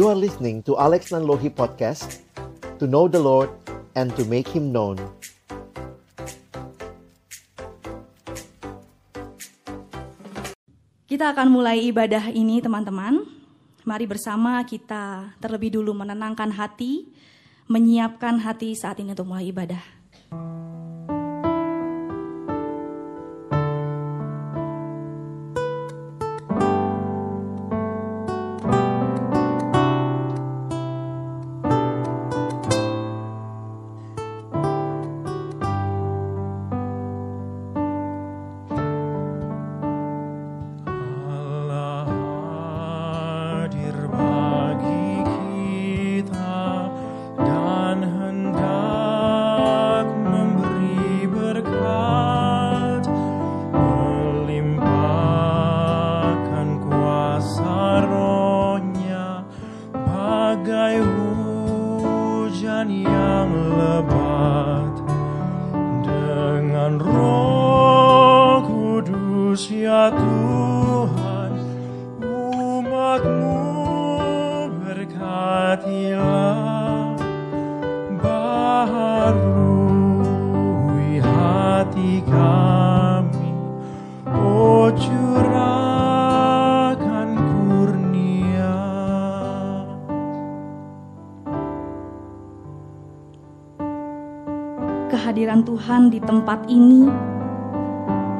You are listening to Alex Nanlohi Podcast To know the Lord and to make Him known Kita akan mulai ibadah ini teman-teman. Mari bersama kita terlebih dulu menenangkan hati, menyiapkan hati saat ini untuk mulai ibadah. Tempat ini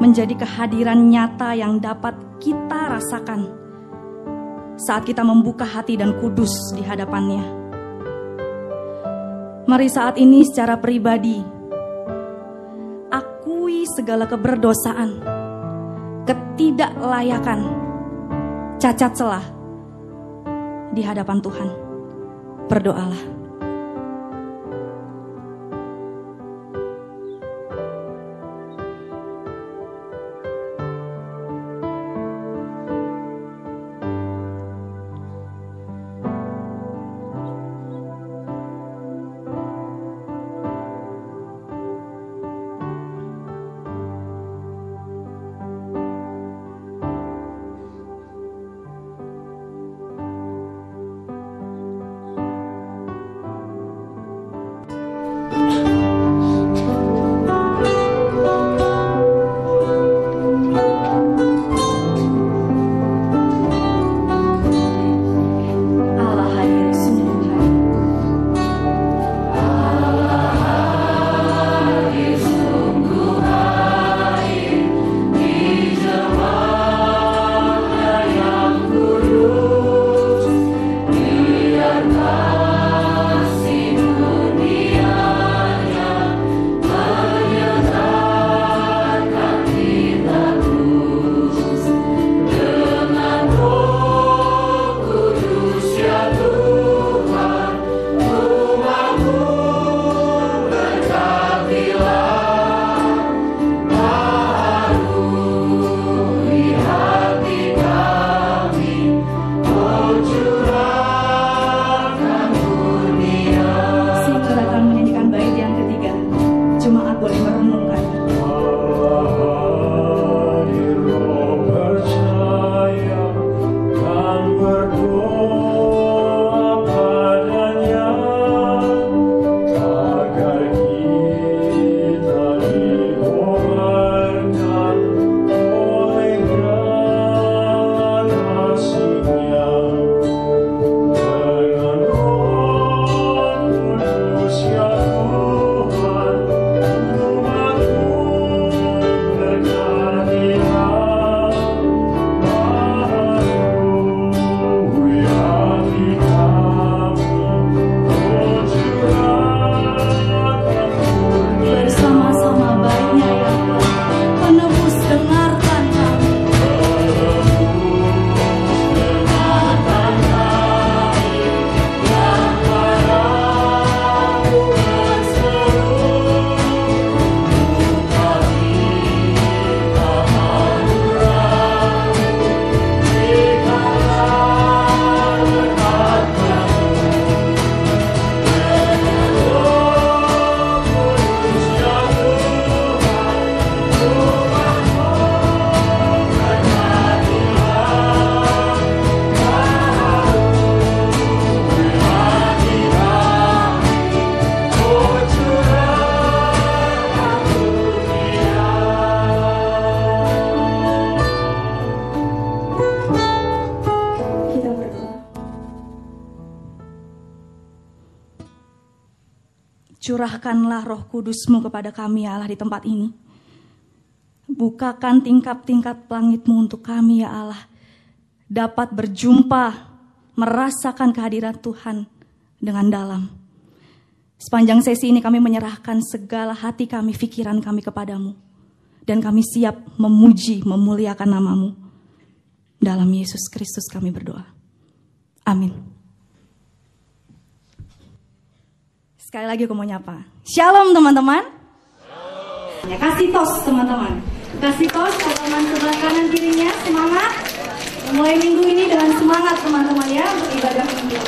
menjadi kehadiran nyata yang dapat kita rasakan saat kita membuka hati dan kudus di hadapannya. Mari saat ini secara pribadi akui segala keberdosaan, ketidaklayakan, cacat celah di hadapan Tuhan. Berdoalah. Curahkanlah roh kudusmu kepada kami ya Allah di tempat ini. Bukakan tingkap-tingkap langitmu untuk kami ya Allah. Dapat berjumpa, merasakan kehadiran Tuhan dengan dalam. Sepanjang sesi ini kami menyerahkan segala hati kami, pikiran kami kepadamu. Dan kami siap memuji, memuliakan namamu. Dalam Yesus Kristus kami berdoa. Amin. Sekali lagi aku mau nyapa. Shalom teman-teman. Ya, kasih tos teman-teman. Kasih tos ke teman sebelah kanan kirinya. Semangat. Mulai minggu ini dengan semangat teman-teman ya. Beribadah minggu.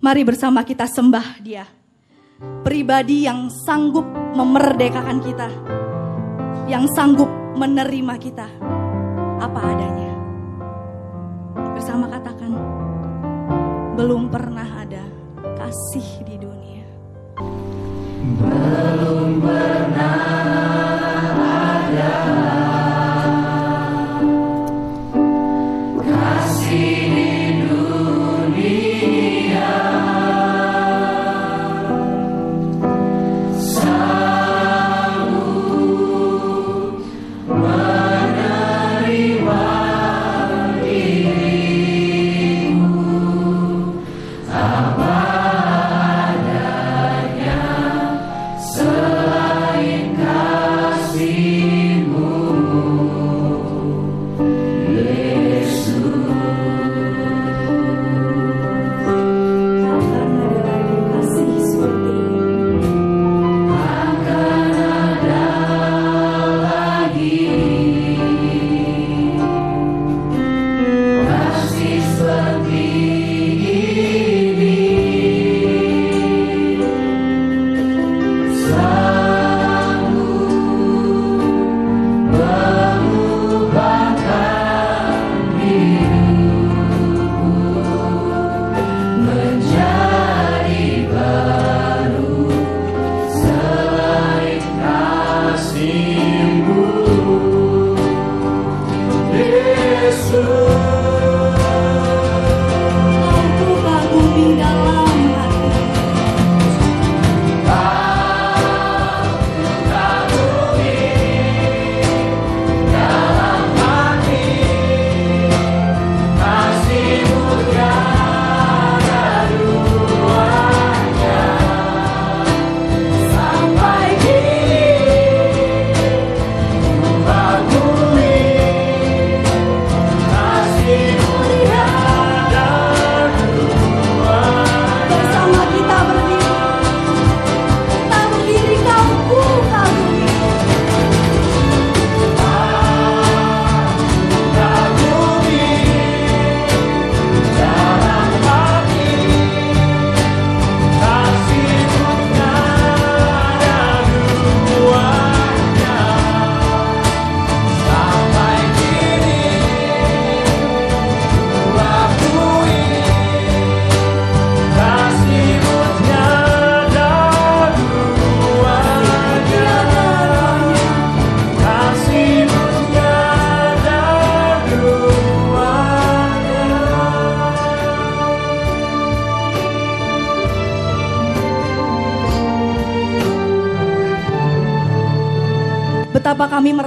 Mari bersama kita sembah dia. Pribadi yang sanggup memerdekakan kita. Yang sanggup menerima kita. Apa adanya. Bersama katakan. Belum pernah ada kasih di dunia. Takkan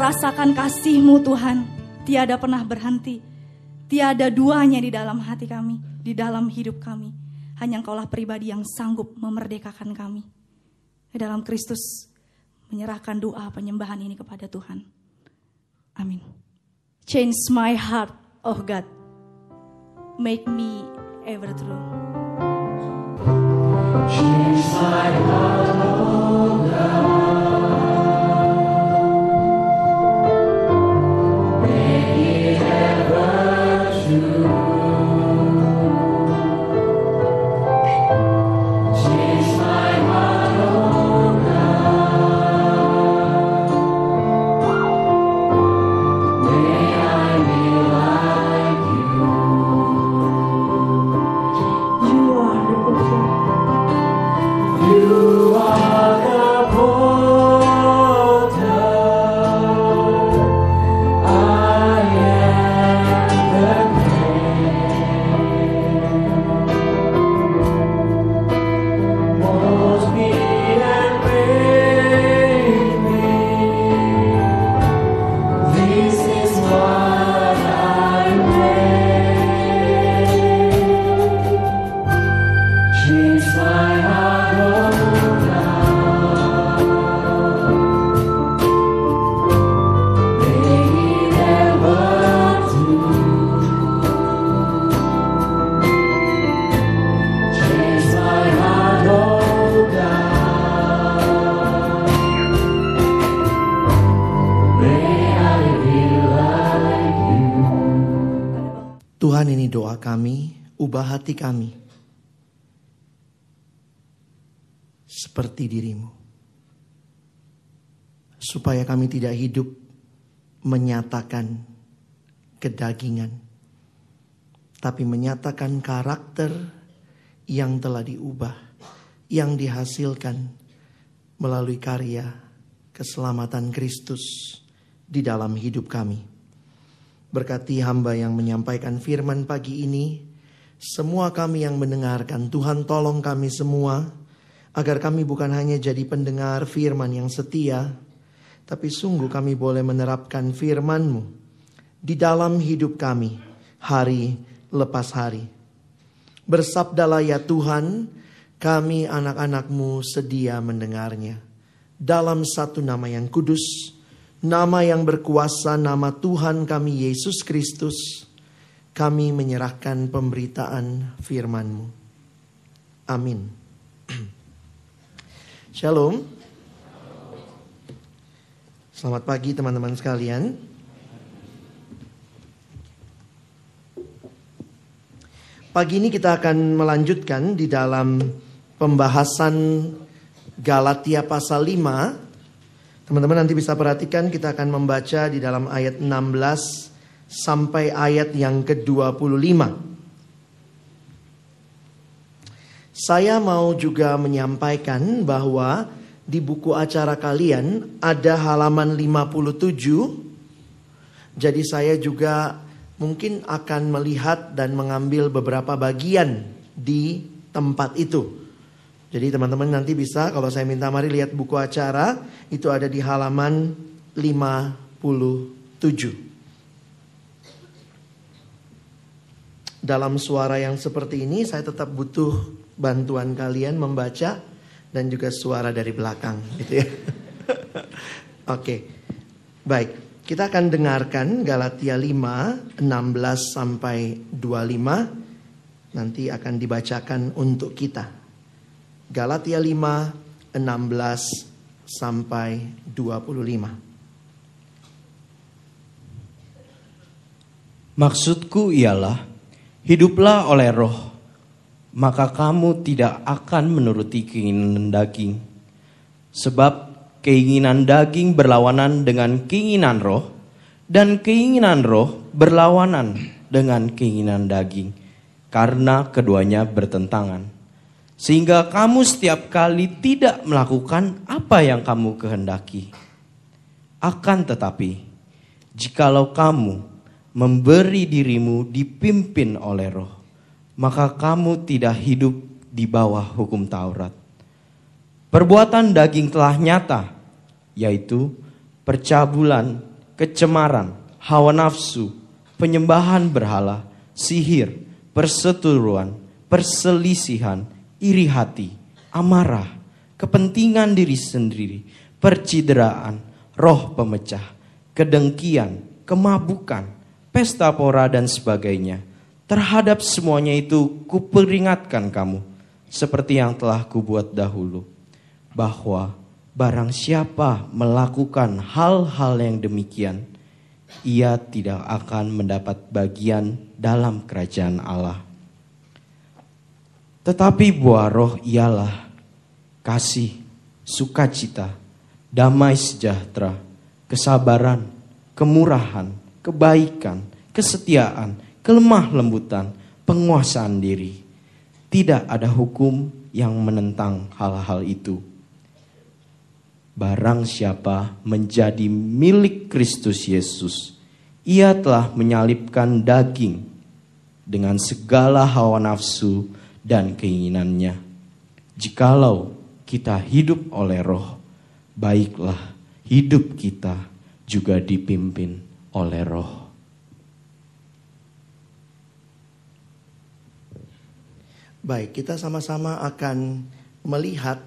merasakan kasih-Mu Tuhan. Tiada pernah berhenti. Tiada duanya di dalam hati kami, di dalam hidup kami. Hanya Engkaulah pribadi yang sanggup memerdekakan kami. Di dalam Kristus menyerahkan doa penyembahan ini kepada Tuhan. Amin. Change my heart, oh God. Make me ever true. Change my heart, oh God. Hati kami. Seperti dirimu. Supaya kami tidak hidup menyatakan kedagingan. Tapi menyatakan karakter yang telah diubah. Yang dihasilkan melalui karya keselamatan Kristus di dalam hidup kami. Berkati hamba yang menyampaikan firman pagi ini. Semua kami yang mendengarkan, Tuhan tolong kami semua. Agar kami bukan hanya jadi pendengar firman yang setia. Tapi sungguh kami boleh menerapkan firman-Mu. Di dalam hidup kami, hari lepas hari. Bersabdalah ya Tuhan, kami anak-anak-Mu sedia mendengarnya. Dalam satu nama yang kudus, nama yang berkuasa, nama Tuhan kami Yesus Kristus, kami menyerahkan pemberitaan firman-Mu. Amin. Shalom. Selamat pagi teman-teman sekalian. Pagi ini kita akan melanjutkan di dalam pembahasan Galatia pasal 5. Teman-teman nanti bisa perhatikan kita akan membaca di dalam ayat 16 sampai ayat yang ke-25. Saya mau juga menyampaikan bahwa di buku acara kalian ada halaman 57. Jadi saya juga mungkin akan melihat dan mengambil beberapa bagian di tempat itu. Jadi teman-teman nanti bisa kalau saya minta mari lihat buku acara itu ada di halaman 57. Dalam suara yang seperti ini saya tetap butuh bantuan kalian membaca dan juga suara dari belakang gitu ya. Oke. Baik, kita akan dengarkan Galatia 5 16 sampai 25 nanti akan dibacakan untuk kita. Galatia 5 16 sampai 25. Maksudku ialah, hiduplah oleh roh, maka kamu tidak akan menuruti keinginan daging. Sebab keinginan daging berlawanan dengan keinginan roh, dan keinginan roh berlawanan dengan keinginan daging, karena keduanya bertentangan. Sehingga kamu setiap kali tidak melakukan apa yang kamu kehendaki. Akan tetapi, jikalau kamu memberi dirimu dipimpin oleh roh, maka kamu tidak hidup di bawah hukum Taurat. Perbuatan daging telah nyata, yaitu percabulan, kecemaran, hawa nafsu, penyembahan berhala, sihir, perseteruan, perselisihan, iri hati, amarah, kepentingan diri sendiri, percideraan, roh pemecah, kedengkian, kemabukan, pesta pora dan sebagainya. Terhadap semuanya itu kuperingatkan kamu, seperti yang telah kubuat dahulu, bahwa barang siapa melakukan hal-hal yang demikian, ia tidak akan mendapat bagian dalam kerajaan Allah. Tetapi buah roh ialah kasih, sukacita, damai sejahtera, kesabaran, kemurahan, kebaikan, kesetiaan, kelemah lembutan, penguasaan diri. Tidak ada hukum yang menentang hal-hal itu. Barang siapa menjadi milik Kristus Yesus, ia telah menyalipkan daging dengan segala hawa nafsu dan keinginannya. Jikalau kita hidup oleh roh, baiklah hidup kita juga dipimpin oleh roh. Baik, kita sama-sama akan melihat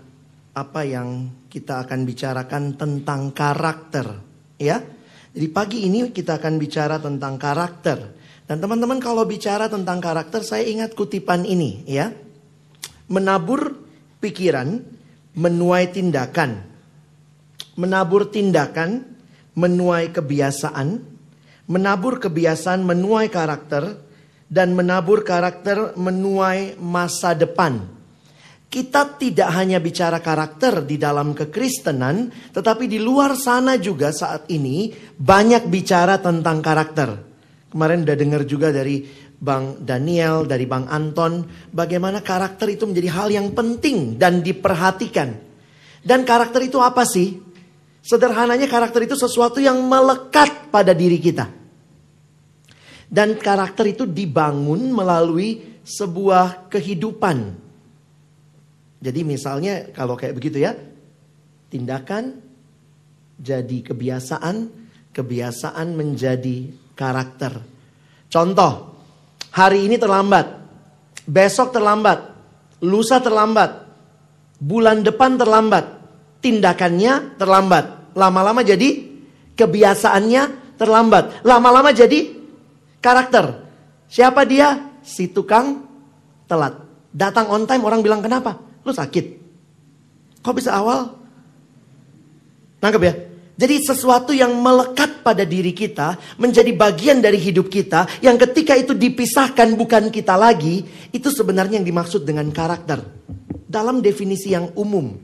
apa yang kita akan bicarakan tentang karakter, ya. Jadi pagi ini kita akan bicara tentang karakter. Dan teman-teman kalau bicara tentang karakter, saya ingat kutipan ini, ya. Menabur pikiran, menuai tindakan. Menabur tindakan, menuai kebiasaan. Menabur kebiasaan, menuai karakter. Dan menabur karakter, menuai masa depan. Kita tidak hanya bicara karakter di dalam kekristenan, tetapi di luar sana juga saat ini banyak bicara tentang karakter. Kemarin udah dengar juga dari Bang Daniel, dari Bang Anton, bagaimana karakter itu menjadi hal yang penting dan diperhatikan. Dan karakter itu apa sih? Sederhananya karakter itu sesuatu yang melekat pada diri kita. Dan karakter itu dibangun melalui sebuah kehidupan. Jadi misalnya kalau kayak begitu ya, tindakan jadi kebiasaan, kebiasaan menjadi karakter. Contoh, hari ini terlambat, besok terlambat, lusa terlambat, bulan depan terlambat, tindakannya terlambat. Lama-lama jadi kebiasaannya terlambat. Lama-lama jadi karakter. Siapa dia? Si tukang telat. Datang on time orang bilang kenapa? Lu sakit. Kok bisa awal? Nangkep ya? Jadi sesuatu yang melekat pada diri kita menjadi bagian dari hidup kita yang ketika itu dipisahkan bukan kita lagi, itu sebenarnya yang dimaksud dengan karakter. Dalam definisi yang umum.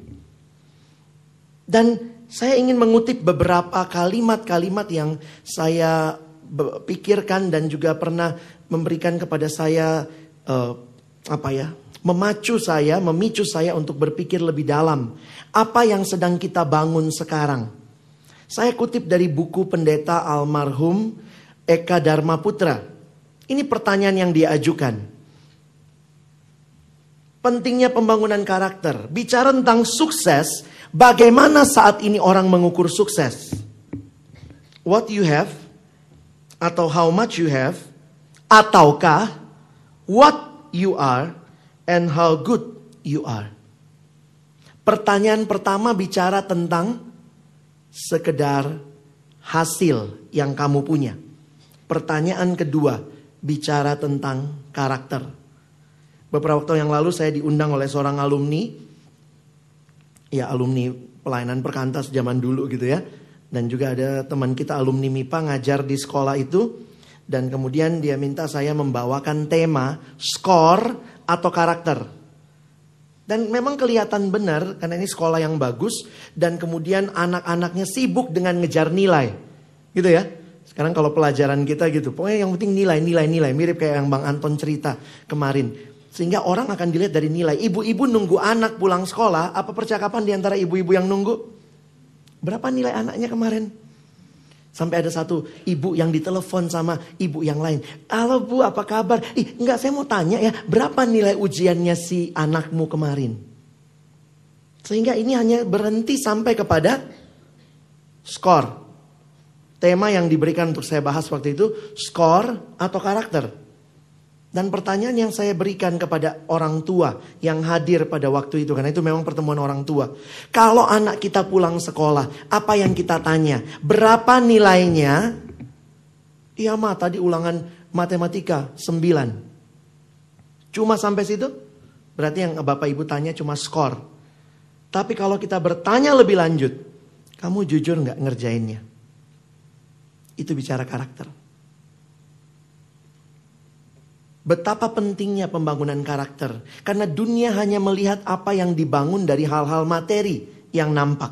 Dan saya ingin mengutip beberapa kalimat-kalimat yang saya pikirkan dan juga pernah memberikan kepada saya uh, apa ya? memacu saya, memicu saya untuk berpikir lebih dalam. Apa yang sedang kita bangun sekarang? Saya kutip dari buku pendeta almarhum Eka Dharma Putra. Ini pertanyaan yang diajukan. Pentingnya pembangunan karakter. Bicara tentang sukses, bagaimana saat ini orang mengukur sukses? What you have atau how much you have ataukah what you are and how good you are. Pertanyaan pertama bicara tentang sekedar hasil yang kamu punya. Pertanyaan kedua bicara tentang karakter. Beberapa waktu yang lalu saya diundang oleh seorang alumni, ya alumni pelayanan perkantas zaman dulu gitu ya. Dan juga ada teman kita alumni MIPA ngajar di sekolah itu. Dan kemudian dia minta saya membawakan tema skor atau karakter. Dan memang kelihatan benar karena ini sekolah yang bagus dan kemudian anak-anaknya sibuk dengan ngejar nilai. Gitu ya. Sekarang kalau pelajaran kita gitu, pokoknya yang penting nilai, nilai, nilai. Mirip kayak yang Bang Anton cerita kemarin. Sehingga orang akan dilihat dari nilai. Ibu-ibu nunggu anak pulang sekolah, apa percakapan di antara ibu-ibu yang nunggu? Berapa nilai anaknya kemarin? Sampai ada satu ibu yang ditelepon sama ibu yang lain. Halo bu apa kabar? Ih enggak saya mau tanya ya berapa nilai ujiannya si anakmu kemarin? Sehingga ini hanya berhenti sampai kepada skor. Tema yang diberikan untuk saya bahas waktu itu skor atau karakter. Dan pertanyaan yang saya berikan kepada orang tua yang hadir pada waktu itu, karena itu memang pertemuan orang tua. Kalau anak kita pulang sekolah, apa yang kita tanya? Berapa nilainya? Iya mah tadi ulangan matematika 9. Cuma sampai situ? Berarti yang Bapak Ibu tanya cuma skor. Tapi kalau kita bertanya lebih lanjut, kamu jujur nggak ngerjainnya? Itu bicara karakter. Betapa pentingnya pembangunan karakter. Karena dunia hanya melihat apa yang dibangun dari hal-hal materi yang nampak.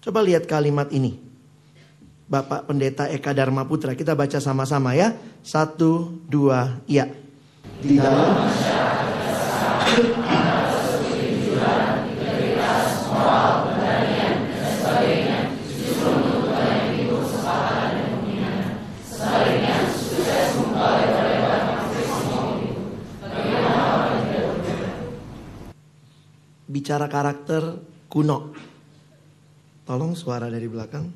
Coba lihat kalimat ini. Bapak Pendeta Eka Dharma Putra. Kita baca sama-sama ya. Satu, dua, iya. Di dalam bicara karakter kuno. Tolong suara dari belakang.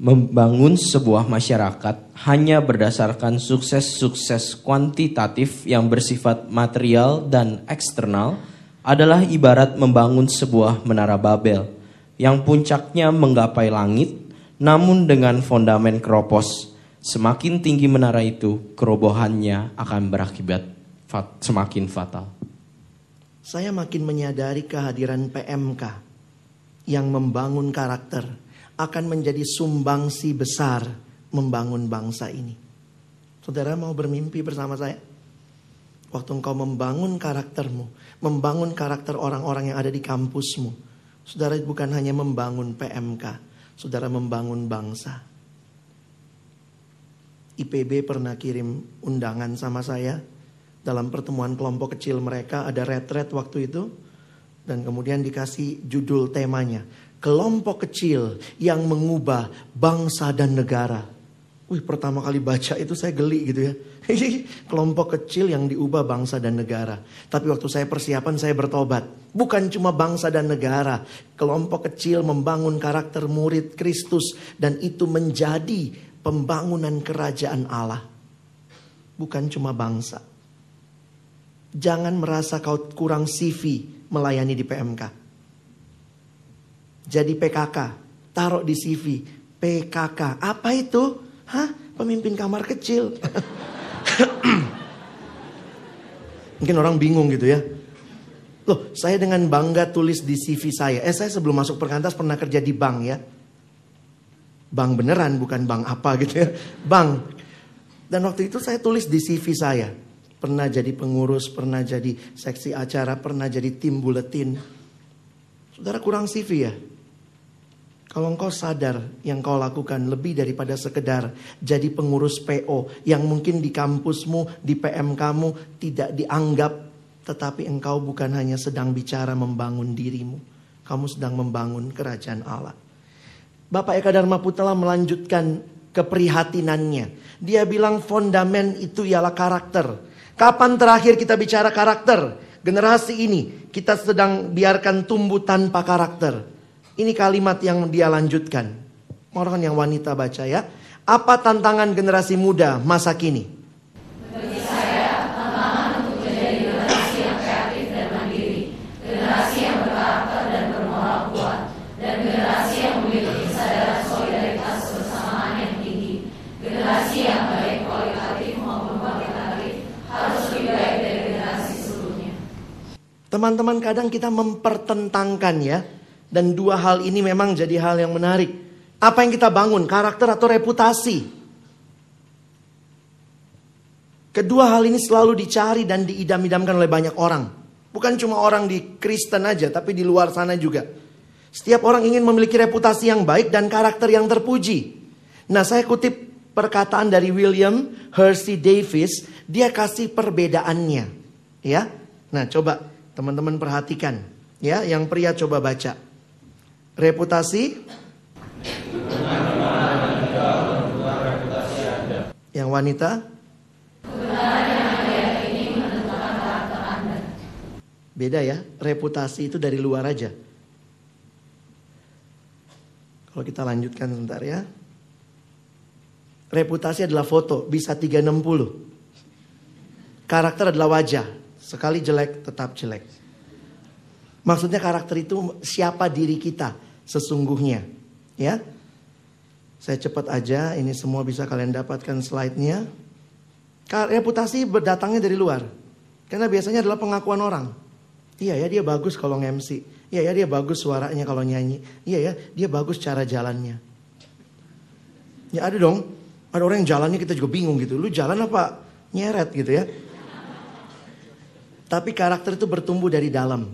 Membangun sebuah masyarakat hanya berdasarkan sukses-sukses kuantitatif yang bersifat material dan eksternal adalah ibarat membangun sebuah menara Babel yang puncaknya menggapai langit namun dengan fondamen keropos. Semakin tinggi menara itu, kerobohannya akan berakibat fat- semakin fatal. Saya makin menyadari kehadiran PMK yang membangun karakter akan menjadi sumbangsi besar membangun bangsa ini. Saudara mau bermimpi bersama saya? Waktu engkau membangun karaktermu, membangun karakter orang-orang yang ada di kampusmu. Saudara bukan hanya membangun PMK, saudara membangun bangsa. IPB pernah kirim undangan sama saya dalam pertemuan kelompok kecil mereka ada retret waktu itu dan kemudian dikasih judul temanya kelompok kecil yang mengubah bangsa dan negara. Wih pertama kali baca itu saya geli gitu ya. kelompok kecil yang diubah bangsa dan negara. Tapi waktu saya persiapan saya bertobat. Bukan cuma bangsa dan negara. Kelompok kecil membangun karakter murid Kristus. Dan itu menjadi pembangunan kerajaan Allah. Bukan cuma bangsa. Jangan merasa kau kurang CV melayani di PMK. Jadi PKK, taruh di CV. PKK, apa itu? Hah? Pemimpin kamar kecil. Mungkin orang bingung gitu ya. Loh, saya dengan bangga tulis di CV saya. Eh, saya sebelum masuk perkantas pernah kerja di bank ya. Bank beneran, bukan bank apa gitu ya. Bank. Dan waktu itu saya tulis di CV saya. Pernah jadi pengurus, pernah jadi seksi acara, pernah jadi tim buletin. Saudara kurang CV ya? Kalau engkau sadar yang kau lakukan lebih daripada sekedar jadi pengurus PO yang mungkin di kampusmu, di PM kamu tidak dianggap, tetapi engkau bukan hanya sedang bicara membangun dirimu, kamu sedang membangun kerajaan Allah. Bapak Eka Dharma Putra melanjutkan keprihatinannya. Dia bilang fondamen itu ialah karakter. Kapan terakhir kita bicara karakter? Generasi ini kita sedang biarkan tumbuh tanpa karakter. Ini kalimat yang dia lanjutkan. Orang yang wanita baca ya. Apa tantangan generasi muda masa kini? Teman-teman kadang kita mempertentangkan ya. Dan dua hal ini memang jadi hal yang menarik. Apa yang kita bangun, karakter atau reputasi? Kedua hal ini selalu dicari dan diidam-idamkan oleh banyak orang. Bukan cuma orang di Kristen aja, tapi di luar sana juga. Setiap orang ingin memiliki reputasi yang baik dan karakter yang terpuji. Nah saya kutip perkataan dari William Hersey Davis, dia kasih perbedaannya. Ya, Nah coba teman-teman perhatikan. Ya, yang pria coba baca. Reputasi. Yang wanita. Beda ya, reputasi itu dari luar aja. Kalau kita lanjutkan sebentar ya. Reputasi adalah foto, bisa 360. Karakter adalah wajah, sekali jelek tetap jelek. Maksudnya karakter itu siapa diri kita sesungguhnya, ya. Saya cepat aja, ini semua bisa kalian dapatkan slide-nya. Reputasi berdatangnya dari luar. Karena biasanya adalah pengakuan orang. Iya ya dia bagus kalau nge-MC. Iya ya dia bagus suaranya kalau nyanyi. Iya ya dia bagus cara jalannya. Ya ada dong. Ada orang yang jalannya kita juga bingung gitu. Lu jalan apa nyeret gitu ya. Tapi karakter itu bertumbuh dari dalam.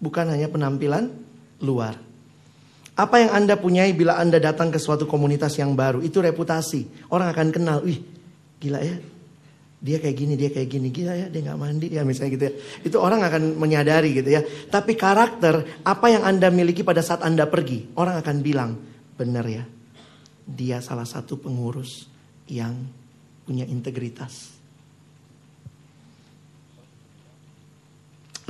Bukan hanya penampilan luar. Apa yang Anda punyai bila Anda datang ke suatu komunitas yang baru, itu reputasi. Orang akan kenal, wih gila ya. Dia kayak gini, dia kayak gini, gila ya, dia nggak mandi ya misalnya gitu ya. Itu orang akan menyadari gitu ya. Tapi karakter, apa yang Anda miliki pada saat Anda pergi, orang akan bilang, benar ya. Dia salah satu pengurus yang punya integritas.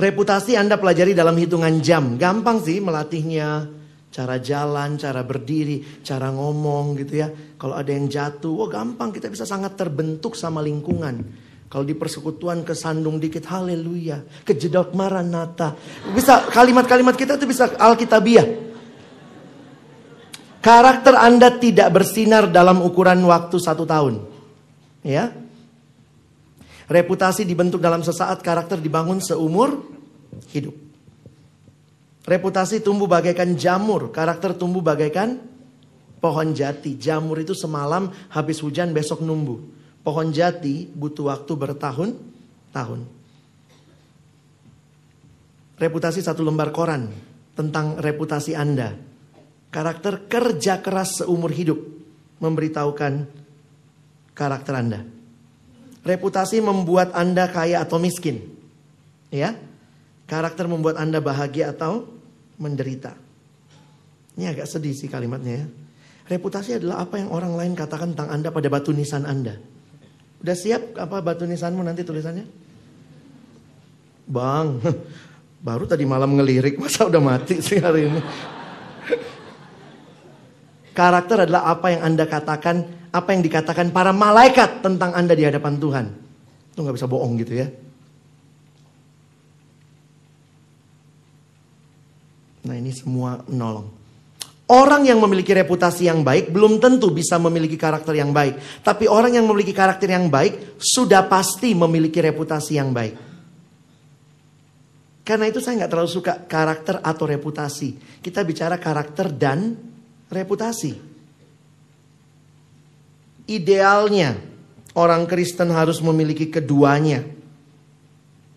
Reputasi Anda pelajari dalam hitungan jam. Gampang sih melatihnya. Cara jalan, cara berdiri, cara ngomong gitu ya. Kalau ada yang jatuh, wah gampang kita bisa sangat terbentuk sama lingkungan. Kalau di persekutuan kesandung dikit, haleluya. Kejedot maranata. Bisa kalimat-kalimat kita itu bisa alkitabiah. Karakter Anda tidak bersinar dalam ukuran waktu satu tahun. Ya, Reputasi dibentuk dalam sesaat, karakter dibangun seumur hidup. Reputasi tumbuh bagaikan jamur, karakter tumbuh bagaikan pohon jati. Jamur itu semalam habis hujan besok numbuh. Pohon jati butuh waktu bertahun-tahun. Reputasi satu lembar koran tentang reputasi Anda. Karakter kerja keras seumur hidup memberitahukan karakter Anda. Reputasi membuat Anda kaya atau miskin. Ya. Karakter membuat Anda bahagia atau menderita. Ini agak sedih sih kalimatnya ya. Reputasi adalah apa yang orang lain katakan tentang Anda pada batu nisan Anda. Udah siap apa batu nisanmu nanti tulisannya? Bang, baru tadi malam ngelirik, masa udah mati sih hari ini? Karakter adalah apa yang Anda katakan, apa yang dikatakan para malaikat tentang Anda di hadapan Tuhan. Itu nggak bisa bohong gitu ya. Nah ini semua menolong. Orang yang memiliki reputasi yang baik belum tentu bisa memiliki karakter yang baik. Tapi orang yang memiliki karakter yang baik sudah pasti memiliki reputasi yang baik. Karena itu saya nggak terlalu suka karakter atau reputasi. Kita bicara karakter dan reputasi. Idealnya orang Kristen harus memiliki keduanya.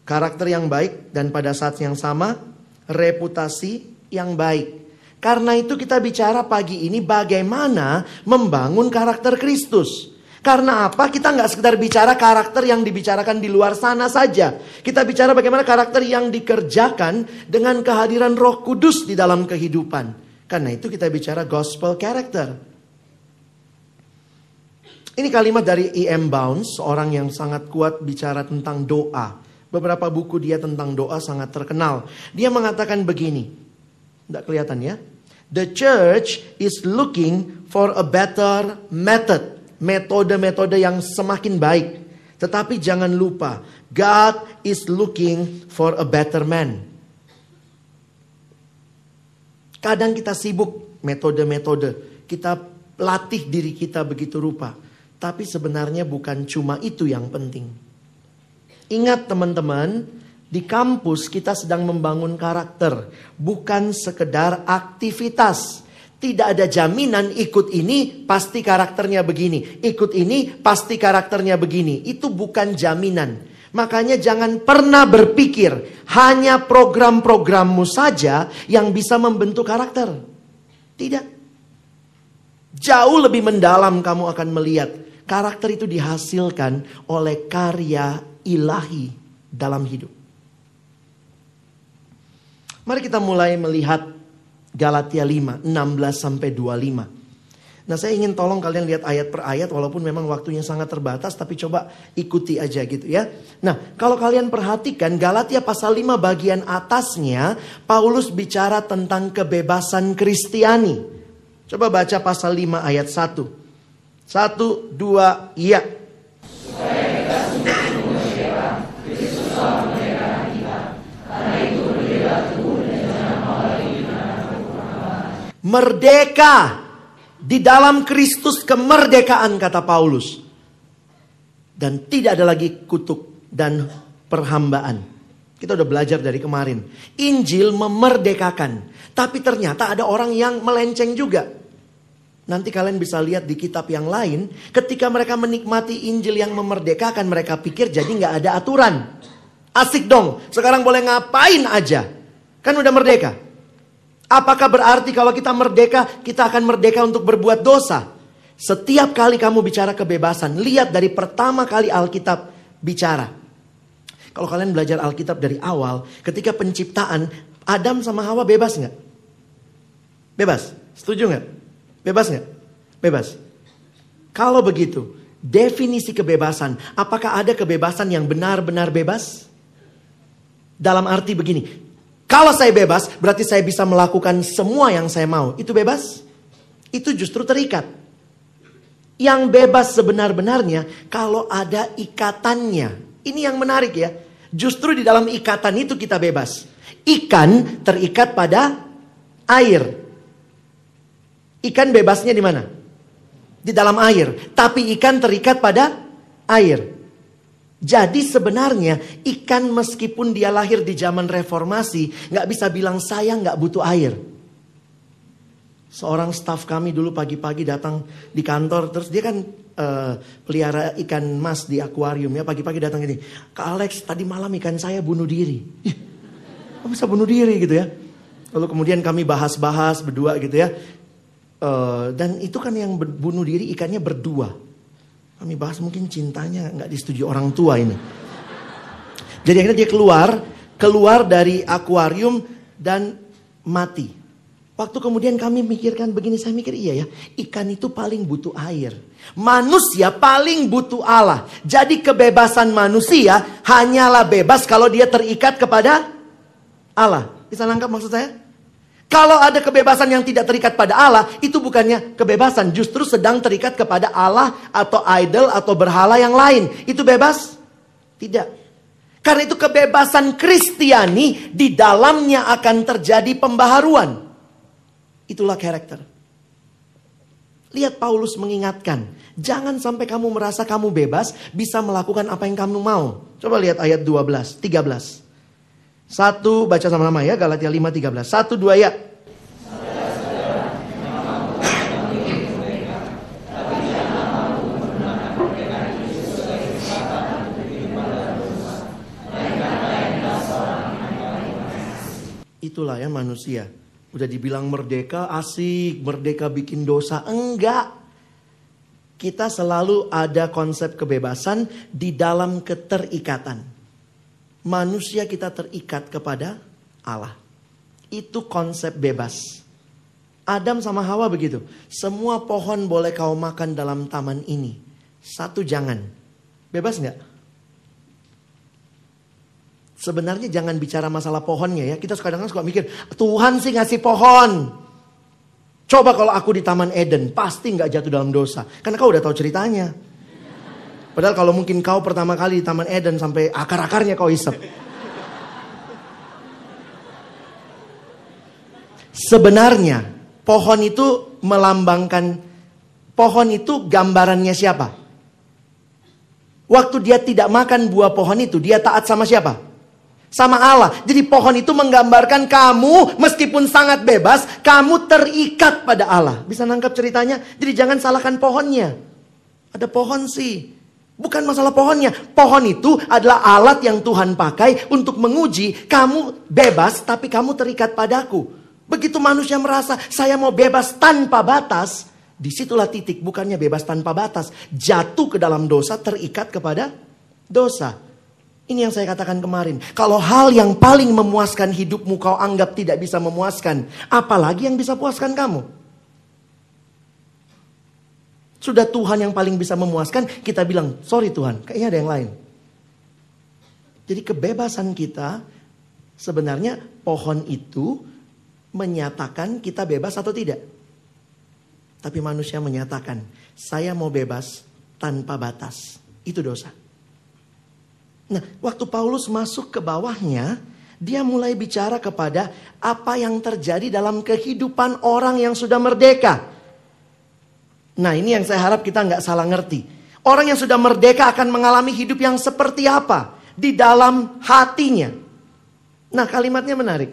Karakter yang baik dan pada saat yang sama reputasi yang baik. Karena itu kita bicara pagi ini bagaimana membangun karakter Kristus. Karena apa? Kita nggak sekedar bicara karakter yang dibicarakan di luar sana saja. Kita bicara bagaimana karakter yang dikerjakan dengan kehadiran Roh Kudus di dalam kehidupan. Karena itu kita bicara gospel character. Ini kalimat dari E.M. Bounds, seorang yang sangat kuat bicara tentang doa. Beberapa buku dia tentang doa sangat terkenal. Dia mengatakan begini. Tidak kelihatan ya. The church is looking for a better method. Metode-metode yang semakin baik. Tetapi jangan lupa, God is looking for a better man. Kadang kita sibuk metode-metode. Kita latih diri kita begitu rupa. Tapi sebenarnya bukan cuma itu yang penting. Ingat teman-teman, di kampus kita sedang membangun karakter, bukan sekedar aktivitas. Tidak ada jaminan ikut ini pasti karakternya begini, ikut ini pasti karakternya begini. Itu bukan jaminan. Makanya jangan pernah berpikir hanya program-programmu saja yang bisa membentuk karakter. Tidak. Jauh lebih mendalam kamu akan melihat karakter itu dihasilkan oleh karya ilahi dalam hidup. Mari kita mulai melihat Galatia 5, 16 sampai 25. Nah saya ingin tolong kalian lihat ayat per ayat walaupun memang waktunya sangat terbatas tapi coba ikuti aja gitu ya. Nah kalau kalian perhatikan Galatia pasal 5 bagian atasnya Paulus bicara tentang kebebasan Kristiani. Coba baca pasal 5 ayat 1. Satu, dua, iya. Merdeka di dalam Kristus kemerdekaan kata Paulus. Dan tidak ada lagi kutuk dan perhambaan. Kita udah belajar dari kemarin. Injil memerdekakan. Tapi ternyata ada orang yang melenceng juga. Nanti kalian bisa lihat di kitab yang lain. Ketika mereka menikmati Injil yang memerdekakan. Mereka pikir jadi nggak ada aturan. Asik dong. Sekarang boleh ngapain aja. Kan udah merdeka. Apakah berarti kalau kita merdeka, kita akan merdeka untuk berbuat dosa? Setiap kali kamu bicara kebebasan, lihat dari pertama kali Alkitab bicara. Kalau kalian belajar Alkitab dari awal, ketika penciptaan, Adam sama Hawa bebas nggak? Bebas, setuju nggak? Bebas nggak? Bebas. Kalau begitu, definisi kebebasan, apakah ada kebebasan yang benar-benar bebas? Dalam arti begini, kalau saya bebas, berarti saya bisa melakukan semua yang saya mau. Itu bebas? Itu justru terikat. Yang bebas sebenar-benarnya kalau ada ikatannya. Ini yang menarik ya. Justru di dalam ikatan itu kita bebas. Ikan terikat pada air. Ikan bebasnya di mana? Di dalam air. Tapi ikan terikat pada air. Jadi sebenarnya ikan meskipun dia lahir di zaman reformasi nggak bisa bilang saya nggak butuh air. Seorang staf kami dulu pagi-pagi datang di kantor, terus dia kan uh, pelihara ikan mas di akuarium ya. Pagi-pagi datang gini, Kak Alex tadi malam ikan saya bunuh diri. Kok bisa bunuh diri gitu ya? Lalu kemudian kami bahas-bahas berdua gitu ya. Uh, dan itu kan yang bunuh diri ikannya berdua. Kami bahas mungkin cintanya nggak disetujui orang tua ini. Jadi akhirnya dia keluar, keluar dari akuarium dan mati. Waktu kemudian kami mikirkan begini, saya mikir iya ya, ikan itu paling butuh air. Manusia paling butuh Allah. Jadi kebebasan manusia hanyalah bebas kalau dia terikat kepada Allah. Bisa nangkap maksud saya? Kalau ada kebebasan yang tidak terikat pada Allah, itu bukannya kebebasan, justru sedang terikat kepada Allah atau idol atau berhala yang lain. Itu bebas? Tidak. Karena itu kebebasan Kristiani di dalamnya akan terjadi pembaharuan. Itulah karakter. Lihat Paulus mengingatkan, jangan sampai kamu merasa kamu bebas bisa melakukan apa yang kamu mau. Coba lihat ayat 12, 13. Satu baca sama-sama ya Galatia 5 13. Satu dua ya. Itulah ya manusia. Udah dibilang merdeka, asik, merdeka bikin dosa. Enggak. Kita selalu ada konsep kebebasan di dalam keterikatan. Manusia kita terikat kepada Allah. Itu konsep bebas. Adam sama Hawa begitu. Semua pohon boleh kau makan dalam taman ini. Satu jangan. Bebas nggak? Sebenarnya jangan bicara masalah pohonnya ya. Kita kadang-kadang suka mikir, Tuhan sih ngasih pohon. Coba kalau aku di Taman Eden, pasti nggak jatuh dalam dosa. Karena kau udah tahu ceritanya. Padahal kalau mungkin kau pertama kali di Taman Eden sampai akar-akarnya kau isep. Sebenarnya pohon itu melambangkan, pohon itu gambarannya siapa? Waktu dia tidak makan buah pohon itu, dia taat sama siapa? Sama Allah. Jadi pohon itu menggambarkan kamu meskipun sangat bebas, kamu terikat pada Allah. Bisa nangkap ceritanya? Jadi jangan salahkan pohonnya. Ada pohon sih. Bukan masalah pohonnya. Pohon itu adalah alat yang Tuhan pakai untuk menguji kamu bebas tapi kamu terikat padaku. Begitu manusia merasa saya mau bebas tanpa batas, di situlah titik bukannya bebas tanpa batas. Jatuh ke dalam dosa terikat kepada dosa. Ini yang saya katakan kemarin. Kalau hal yang paling memuaskan hidupmu kau anggap tidak bisa memuaskan. Apalagi yang bisa puaskan kamu. Sudah Tuhan yang paling bisa memuaskan. Kita bilang, sorry Tuhan, kayaknya ada yang lain. Jadi kebebasan kita sebenarnya pohon itu menyatakan kita bebas atau tidak. Tapi manusia menyatakan, saya mau bebas tanpa batas. Itu dosa. Nah, waktu Paulus masuk ke bawahnya, dia mulai bicara kepada apa yang terjadi dalam kehidupan orang yang sudah merdeka. Nah, ini yang saya harap kita nggak salah ngerti. Orang yang sudah merdeka akan mengalami hidup yang seperti apa di dalam hatinya. Nah, kalimatnya menarik.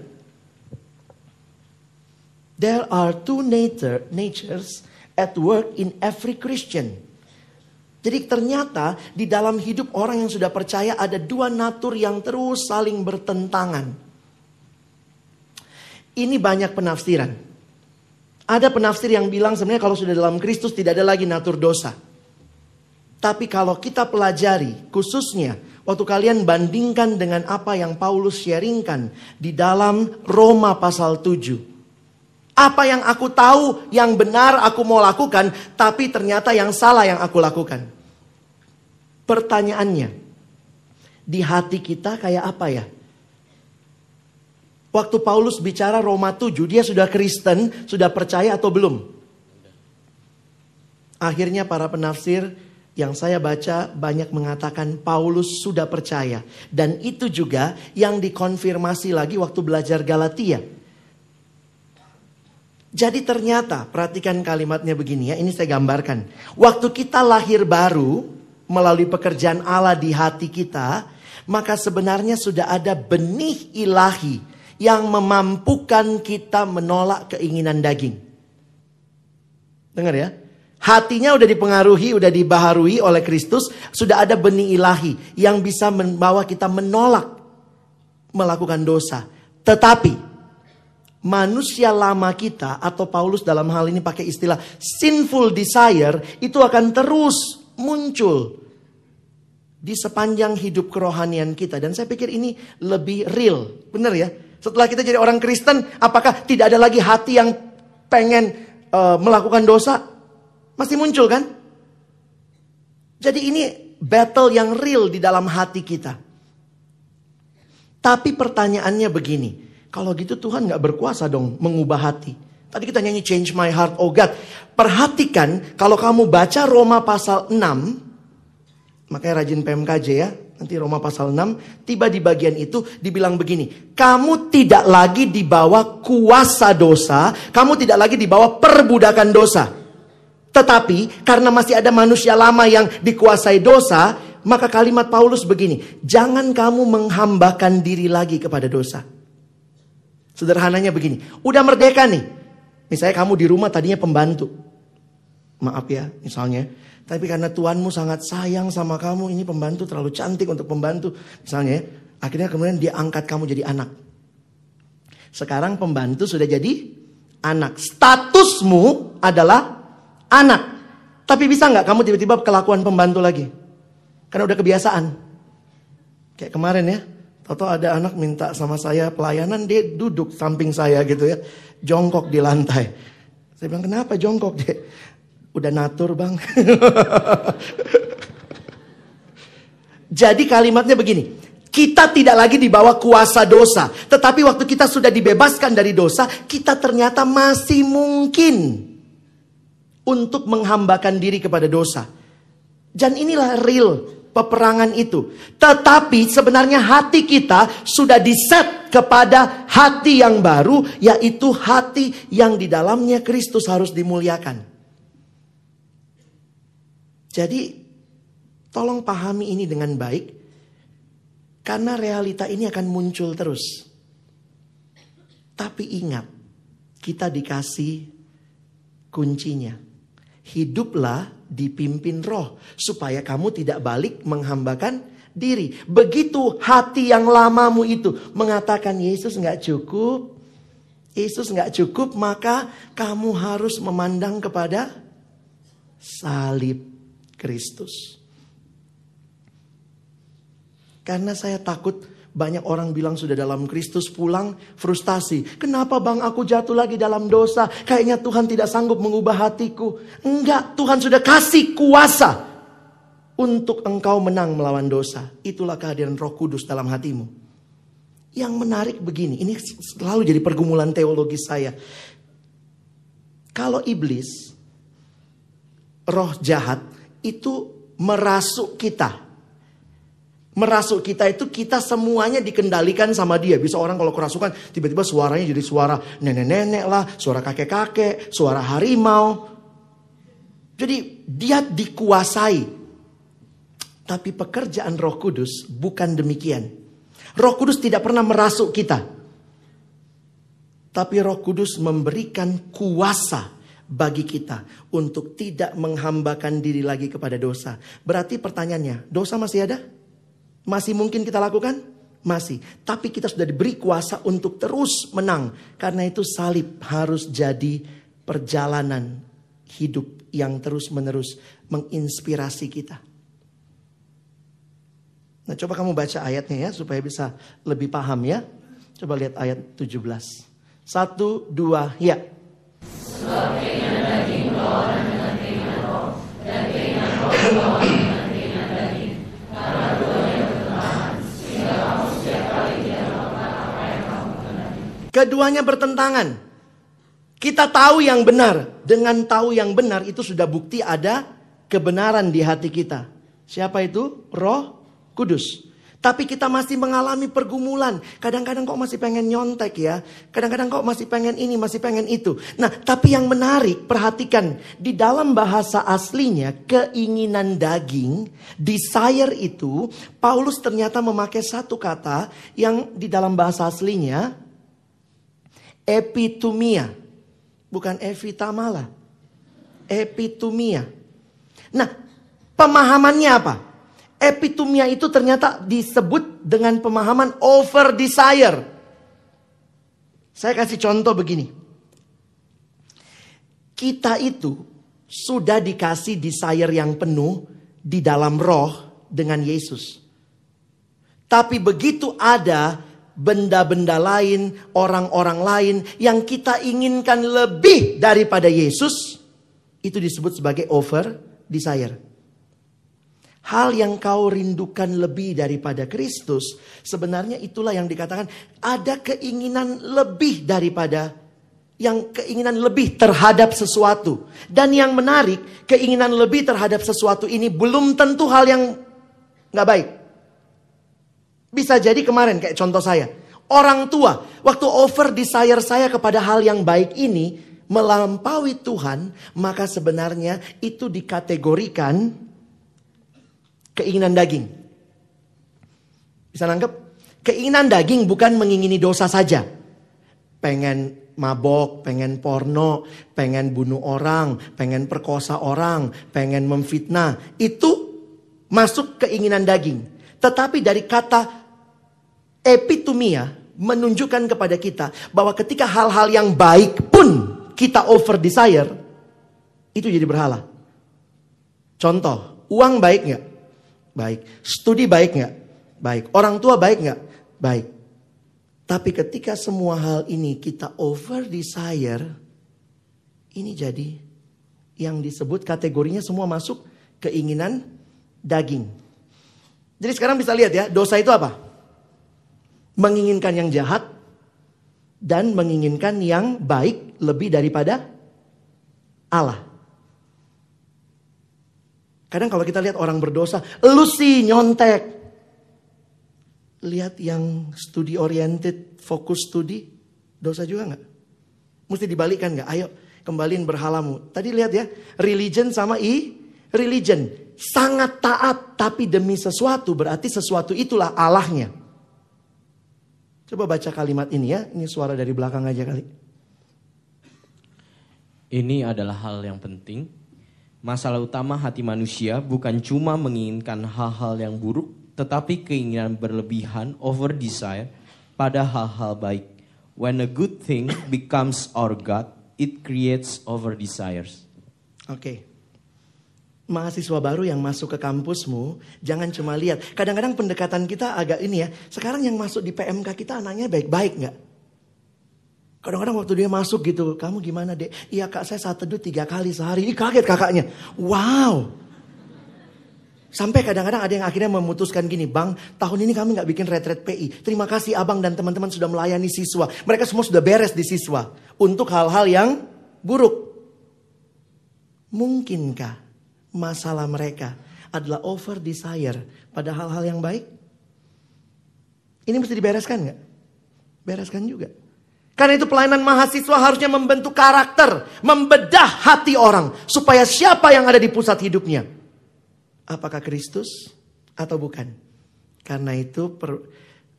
There are two nature, natures at work in every Christian. Jadi ternyata di dalam hidup orang yang sudah percaya ada dua natur yang terus saling bertentangan. Ini banyak penafsiran. Ada penafsir yang bilang sebenarnya kalau sudah dalam Kristus tidak ada lagi natur dosa. Tapi kalau kita pelajari khususnya waktu kalian bandingkan dengan apa yang Paulus sharingkan di dalam Roma pasal 7. Apa yang aku tahu yang benar aku mau lakukan, tapi ternyata yang salah yang aku lakukan. Pertanyaannya, di hati kita kayak apa ya? Waktu Paulus bicara Roma 7, dia sudah Kristen, sudah percaya atau belum? Akhirnya para penafsir yang saya baca banyak mengatakan Paulus sudah percaya. Dan itu juga yang dikonfirmasi lagi waktu belajar Galatia. Jadi ternyata, perhatikan kalimatnya begini ya, ini saya gambarkan. Waktu kita lahir baru, melalui pekerjaan Allah di hati kita, maka sebenarnya sudah ada benih ilahi yang memampukan kita menolak keinginan daging. Dengar ya. Hatinya udah dipengaruhi, udah dibaharui oleh Kristus, sudah ada benih ilahi yang bisa membawa kita menolak melakukan dosa. Tetapi manusia lama kita atau Paulus dalam hal ini pakai istilah sinful desire itu akan terus muncul di sepanjang hidup kerohanian kita dan saya pikir ini lebih real. Benar ya? Setelah kita jadi orang Kristen, apakah tidak ada lagi hati yang pengen uh, melakukan dosa? Masih muncul kan? Jadi ini battle yang real di dalam hati kita. Tapi pertanyaannya begini, kalau gitu Tuhan nggak berkuasa dong mengubah hati. Tadi kita nyanyi Change My Heart, Oh God. Perhatikan kalau kamu baca Roma pasal 6. Makanya rajin PMKJ ya. Nanti Roma pasal 6. Tiba di bagian itu dibilang begini. Kamu tidak lagi di bawah kuasa dosa. Kamu tidak lagi di bawah perbudakan dosa. Tetapi karena masih ada manusia lama yang dikuasai dosa. Maka kalimat Paulus begini. Jangan kamu menghambakan diri lagi kepada dosa. Sederhananya begini, udah merdeka nih. Misalnya kamu di rumah tadinya pembantu. Maaf ya, misalnya. Tapi karena Tuhanmu sangat sayang sama kamu, ini pembantu terlalu cantik untuk pembantu. Misalnya, ya, akhirnya kemudian dia angkat kamu jadi anak. Sekarang pembantu sudah jadi anak. Statusmu adalah anak. Tapi bisa nggak kamu tiba-tiba kelakuan pembantu lagi? Karena udah kebiasaan. Kayak kemarin ya, atau ada anak minta sama saya pelayanan, dia duduk samping saya gitu ya. Jongkok di lantai. Saya bilang, kenapa jongkok? Dia, udah natur bang. Jadi kalimatnya begini. Kita tidak lagi di bawah kuasa dosa. Tetapi waktu kita sudah dibebaskan dari dosa, kita ternyata masih mungkin untuk menghambakan diri kepada dosa. Dan inilah real peperangan itu. Tetapi sebenarnya hati kita sudah diset kepada hati yang baru, yaitu hati yang di dalamnya Kristus harus dimuliakan. Jadi, tolong pahami ini dengan baik, karena realita ini akan muncul terus. Tapi ingat, kita dikasih kuncinya. Hiduplah dipimpin roh. Supaya kamu tidak balik menghambakan diri. Begitu hati yang lamamu itu mengatakan Yesus nggak cukup. Yesus nggak cukup maka kamu harus memandang kepada salib Kristus. Karena saya takut banyak orang bilang sudah dalam Kristus pulang frustasi. Kenapa bang aku jatuh lagi dalam dosa? Kayaknya Tuhan tidak sanggup mengubah hatiku. Enggak, Tuhan sudah kasih kuasa untuk engkau menang melawan dosa. Itulah kehadiran roh kudus dalam hatimu. Yang menarik begini, ini selalu jadi pergumulan teologis saya. Kalau iblis roh jahat itu merasuk kita. Merasuk kita itu kita semuanya dikendalikan sama dia. Bisa orang kalau kerasukan tiba-tiba suaranya jadi suara nenek-nenek lah, suara kakek-kakek, suara harimau. Jadi dia dikuasai. Tapi pekerjaan Roh Kudus bukan demikian. Roh Kudus tidak pernah merasuk kita. Tapi Roh Kudus memberikan kuasa bagi kita untuk tidak menghambakan diri lagi kepada dosa. Berarti pertanyaannya, dosa masih ada? Masih mungkin kita lakukan? Masih. Tapi kita sudah diberi kuasa untuk terus menang. Karena itu salib harus jadi perjalanan hidup yang terus-menerus menginspirasi kita. Nah, coba kamu baca ayatnya ya supaya bisa lebih paham ya. Coba lihat ayat 17. Satu, dua, ya. Keduanya bertentangan. Kita tahu yang benar. Dengan tahu yang benar itu sudah bukti ada kebenaran di hati kita. Siapa itu? Roh Kudus. Tapi kita masih mengalami pergumulan. Kadang-kadang kok masih pengen nyontek ya. Kadang-kadang kok masih pengen ini, masih pengen itu. Nah, tapi yang menarik, perhatikan. Di dalam bahasa aslinya, keinginan daging, desire itu, Paulus ternyata memakai satu kata yang di dalam bahasa aslinya, epitumia. Bukan evitamala. Epitumia. Nah, pemahamannya apa? Epitumia itu ternyata disebut dengan pemahaman over desire. Saya kasih contoh begini. Kita itu sudah dikasih desire yang penuh di dalam roh dengan Yesus. Tapi begitu ada benda-benda lain, orang-orang lain yang kita inginkan lebih daripada Yesus, itu disebut sebagai over desire. Hal yang kau rindukan lebih daripada Kristus, sebenarnya itulah yang dikatakan ada keinginan lebih daripada yang keinginan lebih terhadap sesuatu. Dan yang menarik, keinginan lebih terhadap sesuatu ini belum tentu hal yang nggak baik. Bisa jadi kemarin kayak contoh saya. Orang tua, waktu over desire saya kepada hal yang baik ini melampaui Tuhan, maka sebenarnya itu dikategorikan keinginan daging. Bisa nangkep? Keinginan daging bukan mengingini dosa saja. Pengen mabok, pengen porno, pengen bunuh orang, pengen perkosa orang, pengen memfitnah. Itu masuk keinginan daging. Tetapi dari kata epitumia menunjukkan kepada kita bahwa ketika hal-hal yang baik pun kita over desire, itu jadi berhala. Contoh, uang baik nggak? Baik. Studi baik nggak? Baik. Orang tua baik nggak? Baik. Tapi ketika semua hal ini kita over desire, ini jadi yang disebut kategorinya semua masuk keinginan daging. Jadi sekarang bisa lihat ya, dosa itu apa? Menginginkan yang jahat dan menginginkan yang baik lebih daripada Allah. Kadang kalau kita lihat orang berdosa, lu sih nyontek. Lihat yang studi oriented, fokus studi, dosa juga nggak? Mesti dibalikkan nggak? Ayo kembaliin berhalamu. Tadi lihat ya, religion sama i, religion. Sangat taat tapi demi sesuatu berarti sesuatu itulah Allahnya. Coba baca kalimat ini ya, ini suara dari belakang aja kali. Ini adalah hal yang penting Masalah utama hati manusia bukan cuma menginginkan hal-hal yang buruk, tetapi keinginan berlebihan over desire pada hal-hal baik. When a good thing becomes our God, it creates over desires. Oke. Okay. Mahasiswa baru yang masuk ke kampusmu, jangan cuma lihat. Kadang-kadang pendekatan kita agak ini ya. Sekarang yang masuk di PMK kita anaknya baik-baik nggak? Kadang-kadang waktu dia masuk gitu, kamu gimana dek? Iya kak saya saat teduh tiga kali sehari. Ini kaget kakaknya. Wow. Sampai kadang-kadang ada yang akhirnya memutuskan gini, Bang, tahun ini kami nggak bikin retret PI. Terima kasih abang dan teman-teman sudah melayani siswa. Mereka semua sudah beres di siswa. Untuk hal-hal yang buruk. Mungkinkah masalah mereka adalah over desire pada hal-hal yang baik? Ini mesti dibereskan nggak? Bereskan juga. Karena itu pelayanan mahasiswa harusnya membentuk karakter, membedah hati orang supaya siapa yang ada di pusat hidupnya. Apakah Kristus atau bukan? Karena itu per,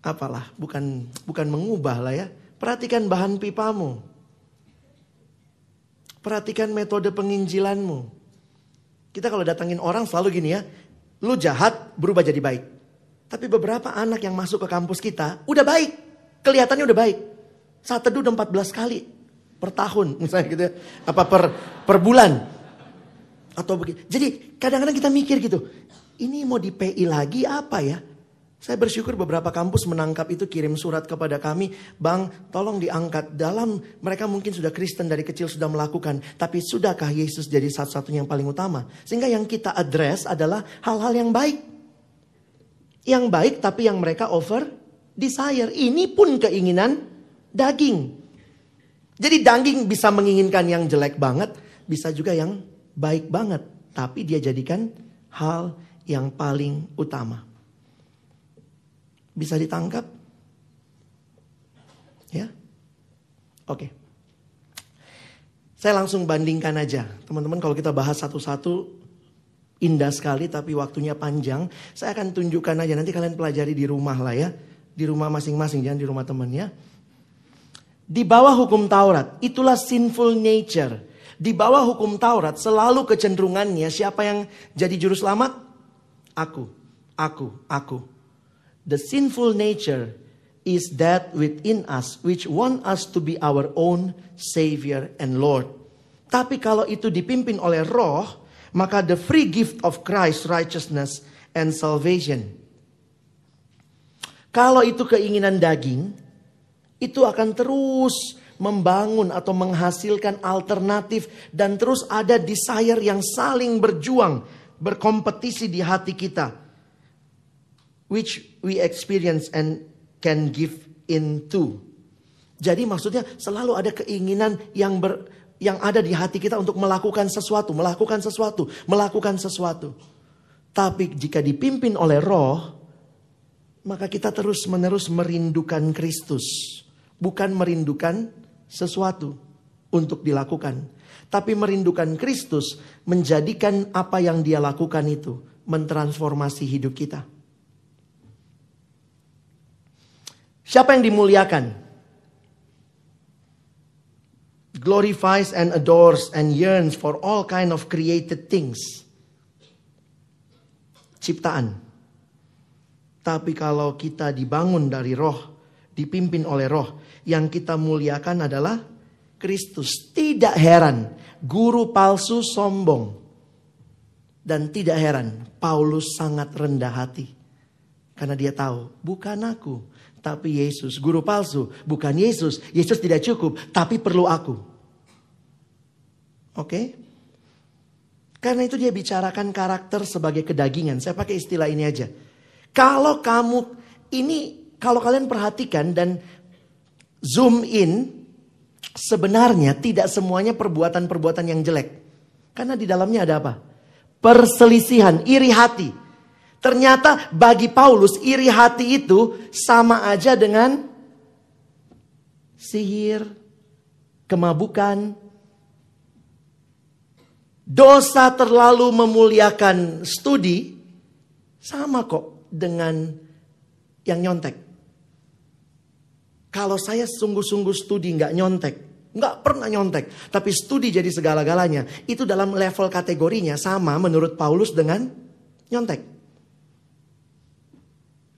apalah, bukan bukan mengubah lah ya. Perhatikan bahan pipamu. Perhatikan metode penginjilanmu. Kita kalau datangin orang selalu gini ya, lu jahat berubah jadi baik. Tapi beberapa anak yang masuk ke kampus kita udah baik, kelihatannya udah baik. Saat teduh udah 14 kali per tahun misalnya gitu ya. Apa per per bulan. Atau begitu. Jadi kadang-kadang kita mikir gitu, ini mau di PI lagi apa ya? Saya bersyukur beberapa kampus menangkap itu kirim surat kepada kami, Bang, tolong diangkat. Dalam mereka mungkin sudah Kristen dari kecil sudah melakukan, tapi sudahkah Yesus jadi satu-satunya yang paling utama? Sehingga yang kita address adalah hal-hal yang baik. Yang baik tapi yang mereka over desire. Ini pun keinginan daging. Jadi daging bisa menginginkan yang jelek banget, bisa juga yang baik banget, tapi dia jadikan hal yang paling utama. Bisa ditangkap? Ya? Oke. Saya langsung bandingkan aja. Teman-teman kalau kita bahas satu-satu indah sekali tapi waktunya panjang. Saya akan tunjukkan aja nanti kalian pelajari di rumah lah ya. Di rumah masing-masing jangan di rumah teman ya. Di bawah hukum Taurat, itulah sinful nature. Di bawah hukum Taurat selalu kecenderungannya siapa yang jadi juru selamat? Aku, aku, aku. The sinful nature is that within us which want us to be our own savior and Lord. Tapi kalau itu dipimpin oleh roh, maka the free gift of Christ righteousness and salvation. Kalau itu keinginan daging, itu akan terus membangun atau menghasilkan alternatif dan terus ada desire yang saling berjuang, berkompetisi di hati kita which we experience and can give into. Jadi maksudnya selalu ada keinginan yang ber, yang ada di hati kita untuk melakukan sesuatu, melakukan sesuatu, melakukan sesuatu. Tapi jika dipimpin oleh roh, maka kita terus-menerus merindukan Kristus, bukan merindukan sesuatu untuk dilakukan, tapi merindukan Kristus menjadikan apa yang dia lakukan itu mentransformasi hidup kita. Siapa yang dimuliakan? Glorifies and adores and yearns for all kind of created things. Ciptaan. Tapi kalau kita dibangun dari roh, dipimpin oleh roh, yang kita muliakan adalah Kristus. Tidak heran, guru palsu sombong. Dan tidak heran, Paulus sangat rendah hati. Karena dia tahu, bukan aku, tapi Yesus. Guru palsu, bukan Yesus. Yesus tidak cukup, tapi perlu aku. Oke? Okay? Karena itu dia bicarakan karakter sebagai kedagingan. Saya pakai istilah ini aja. Kalau kamu ini kalau kalian perhatikan dan zoom in sebenarnya tidak semuanya perbuatan-perbuatan yang jelek. Karena di dalamnya ada apa? Perselisihan, iri hati. Ternyata bagi Paulus iri hati itu sama aja dengan sihir, kemabukan. Dosa terlalu memuliakan studi sama kok dengan yang nyontek. Kalau saya sungguh-sungguh studi nggak nyontek, nggak pernah nyontek, tapi studi jadi segala-galanya, itu dalam level kategorinya sama menurut Paulus dengan nyontek.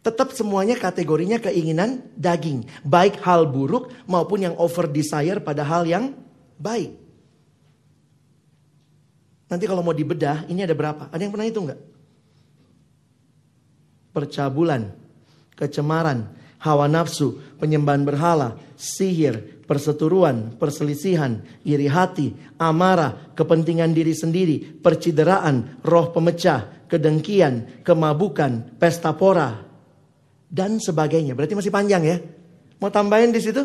Tetap semuanya kategorinya keinginan daging. Baik hal buruk maupun yang over desire pada hal yang baik. Nanti kalau mau dibedah, ini ada berapa? Ada yang pernah itu enggak? Percabulan, kecemaran, hawa nafsu, penyembahan berhala, sihir, perseturuan, perselisihan, iri hati, amarah, kepentingan diri sendiri, percideraan, roh pemecah, kedengkian, kemabukan, pesta pora, dan sebagainya. Berarti masih panjang ya. Mau tambahin di situ?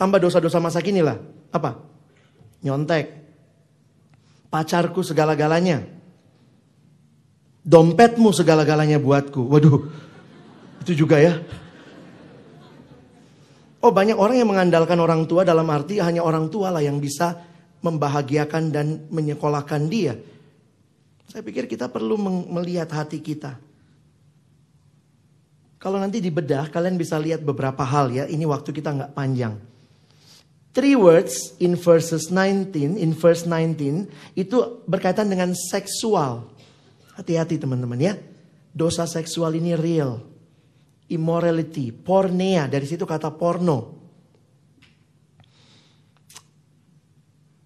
Tambah dosa-dosa masa kini lah. Apa? Nyontek. Pacarku segala-galanya. Dompetmu segala-galanya buatku. Waduh, itu juga ya. Oh banyak orang yang mengandalkan orang tua dalam arti hanya orang tua lah yang bisa membahagiakan dan menyekolahkan dia. Saya pikir kita perlu melihat hati kita. Kalau nanti dibedah, kalian bisa lihat beberapa hal ya. Ini waktu kita nggak panjang. Three words in verses 19, in verse 19 itu berkaitan dengan seksual. Hati-hati teman-teman ya. Dosa seksual ini real. Immorality, pornea, dari situ kata porno.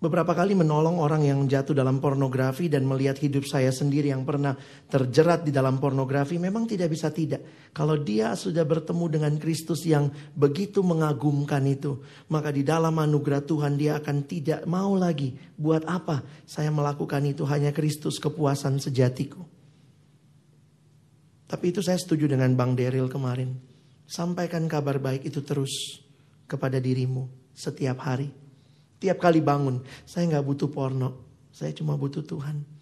Beberapa kali menolong orang yang jatuh dalam pornografi dan melihat hidup saya sendiri yang pernah terjerat di dalam pornografi memang tidak bisa tidak. Kalau dia sudah bertemu dengan Kristus yang begitu mengagumkan itu, maka di dalam anugerah Tuhan dia akan tidak mau lagi. Buat apa saya melakukan itu hanya Kristus kepuasan sejatiku. Tapi itu saya setuju dengan Bang Deril kemarin. Sampaikan kabar baik itu terus kepada dirimu setiap hari. Tiap kali bangun, saya nggak butuh porno. Saya cuma butuh Tuhan.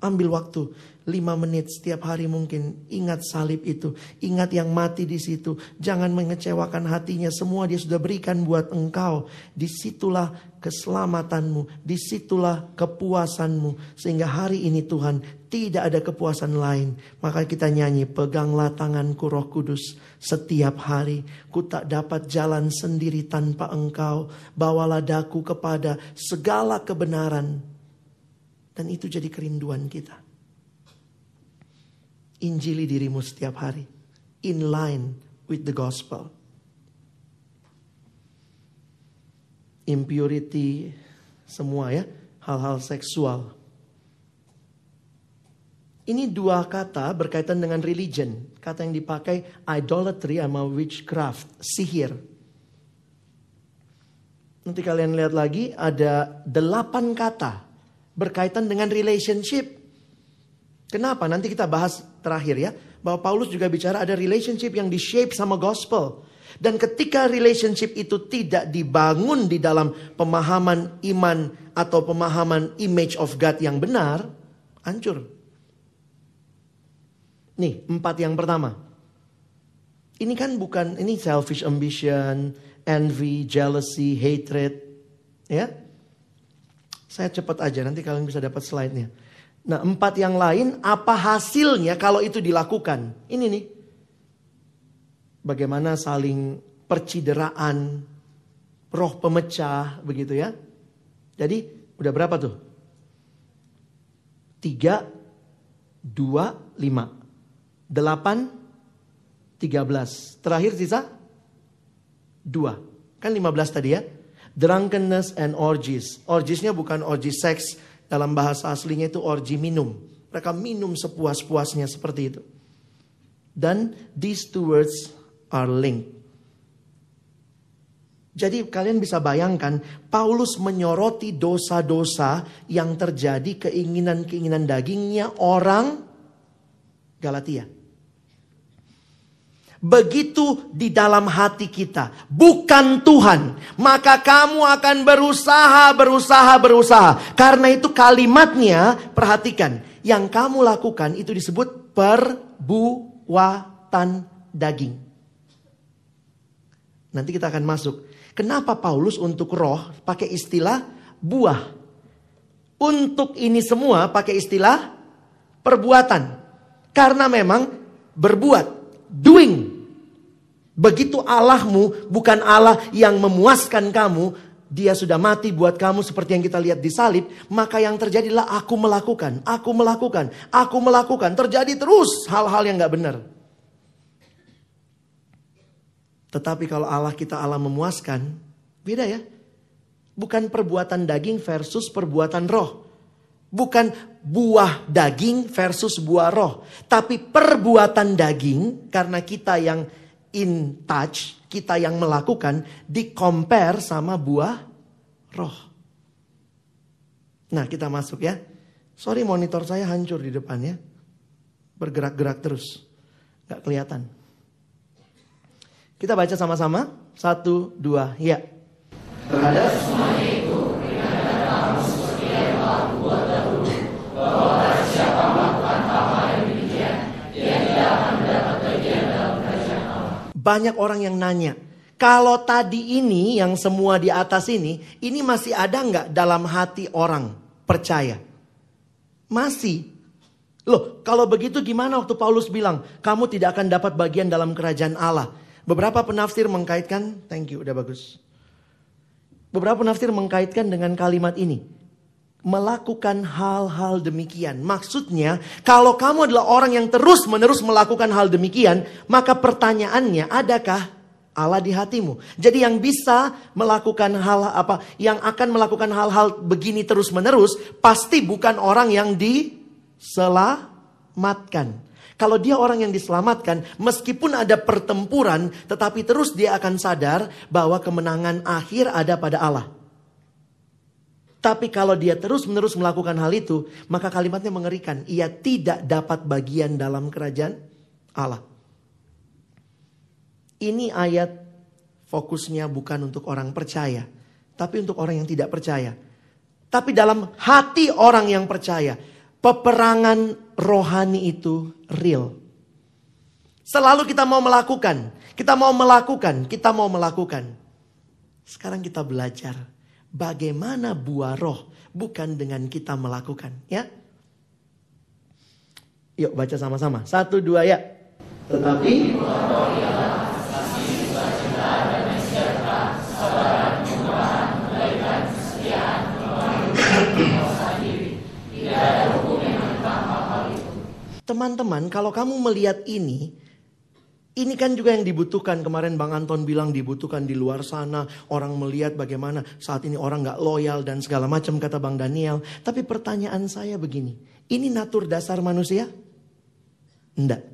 Ambil waktu lima menit setiap hari mungkin. Ingat salib itu. Ingat yang mati di situ. Jangan mengecewakan hatinya. Semua dia sudah berikan buat engkau. Di situlah keselamatanmu. Di situlah kepuasanmu. Sehingga hari ini Tuhan tidak ada kepuasan lain. Maka kita nyanyi. Peganglah tanganku roh kudus. Setiap hari. Ku tak dapat jalan sendiri tanpa engkau. Bawalah daku kepada segala kebenaran. Dan itu jadi kerinduan kita. Injili dirimu setiap hari. In line with the gospel. Impurity, semua ya. Hal-hal seksual. Ini dua kata berkaitan dengan religion. Kata yang dipakai idolatry sama witchcraft, sihir. Nanti kalian lihat lagi ada delapan kata berkaitan dengan relationship. Kenapa? Nanti kita bahas terakhir ya. Bahwa Paulus juga bicara ada relationship yang di-shape sama gospel. Dan ketika relationship itu tidak dibangun di dalam pemahaman iman atau pemahaman image of God yang benar, hancur. Nih, empat yang pertama. Ini kan bukan, ini selfish ambition, envy, jealousy, hatred. Ya, saya cepat aja, nanti kalian bisa dapat slide-nya. Nah, empat yang lain, apa hasilnya kalau itu dilakukan? Ini nih. Bagaimana saling percideraan, roh pemecah, begitu ya. Jadi, udah berapa tuh? Tiga, dua, lima. Delapan, tiga belas. Terakhir sisa? Dua. Kan lima belas tadi ya. Drunkenness and orgies. Orgiesnya bukan orgi seks. Dalam bahasa aslinya itu orgi minum. Mereka minum sepuas-puasnya seperti itu. Dan these two words are linked. Jadi kalian bisa bayangkan Paulus menyoroti dosa-dosa yang terjadi keinginan-keinginan dagingnya orang Galatia. Begitu di dalam hati kita, bukan Tuhan, maka kamu akan berusaha, berusaha, berusaha. Karena itu kalimatnya, perhatikan, yang kamu lakukan itu disebut perbuatan daging. Nanti kita akan masuk. Kenapa Paulus untuk roh pakai istilah buah? Untuk ini semua pakai istilah perbuatan. Karena memang berbuat, doing. Begitu Allahmu bukan Allah yang memuaskan kamu, dia sudah mati buat kamu seperti yang kita lihat di salib, maka yang terjadilah aku melakukan, aku melakukan, aku melakukan. Terjadi terus hal-hal yang gak benar. Tetapi kalau Allah kita Allah memuaskan, beda ya. Bukan perbuatan daging versus perbuatan roh. Bukan buah daging versus buah roh. Tapi perbuatan daging karena kita yang in touch, kita yang melakukan, di compare sama buah roh. Nah kita masuk ya. Sorry monitor saya hancur di depannya. Bergerak-gerak terus. Gak kelihatan. Kita baca sama-sama. Satu, dua, ya. Terhadap banyak orang yang nanya, kalau tadi ini yang semua di atas ini, ini masih ada nggak dalam hati orang percaya? Masih. Loh, kalau begitu gimana waktu Paulus bilang, kamu tidak akan dapat bagian dalam kerajaan Allah? Beberapa penafsir mengkaitkan, thank you, udah bagus. Beberapa penafsir mengkaitkan dengan kalimat ini. Melakukan hal-hal demikian. Maksudnya, kalau kamu adalah orang yang terus-menerus melakukan hal demikian, maka pertanyaannya, adakah Allah di hatimu? Jadi yang bisa melakukan hal apa, yang akan melakukan hal-hal begini terus-menerus, pasti bukan orang yang diselamatkan. Kalau dia orang yang diselamatkan, meskipun ada pertempuran, tetapi terus dia akan sadar bahwa kemenangan akhir ada pada Allah. Tapi kalau dia terus-menerus melakukan hal itu, maka kalimatnya mengerikan. Ia tidak dapat bagian dalam kerajaan Allah. Ini ayat fokusnya bukan untuk orang percaya, tapi untuk orang yang tidak percaya. Tapi dalam hati orang yang percaya, peperangan rohani itu real. Selalu kita mau melakukan, kita mau melakukan, kita mau melakukan. Sekarang kita belajar bagaimana buah roh bukan dengan kita melakukan, ya. Yuk baca sama-sama. Satu dua ya. Tetapi Teman-teman, kalau kamu melihat ini, ini kan juga yang dibutuhkan. Kemarin Bang Anton bilang dibutuhkan di luar sana. Orang melihat bagaimana saat ini orang nggak loyal dan segala macam kata Bang Daniel. Tapi pertanyaan saya begini. Ini natur dasar manusia? Enggak.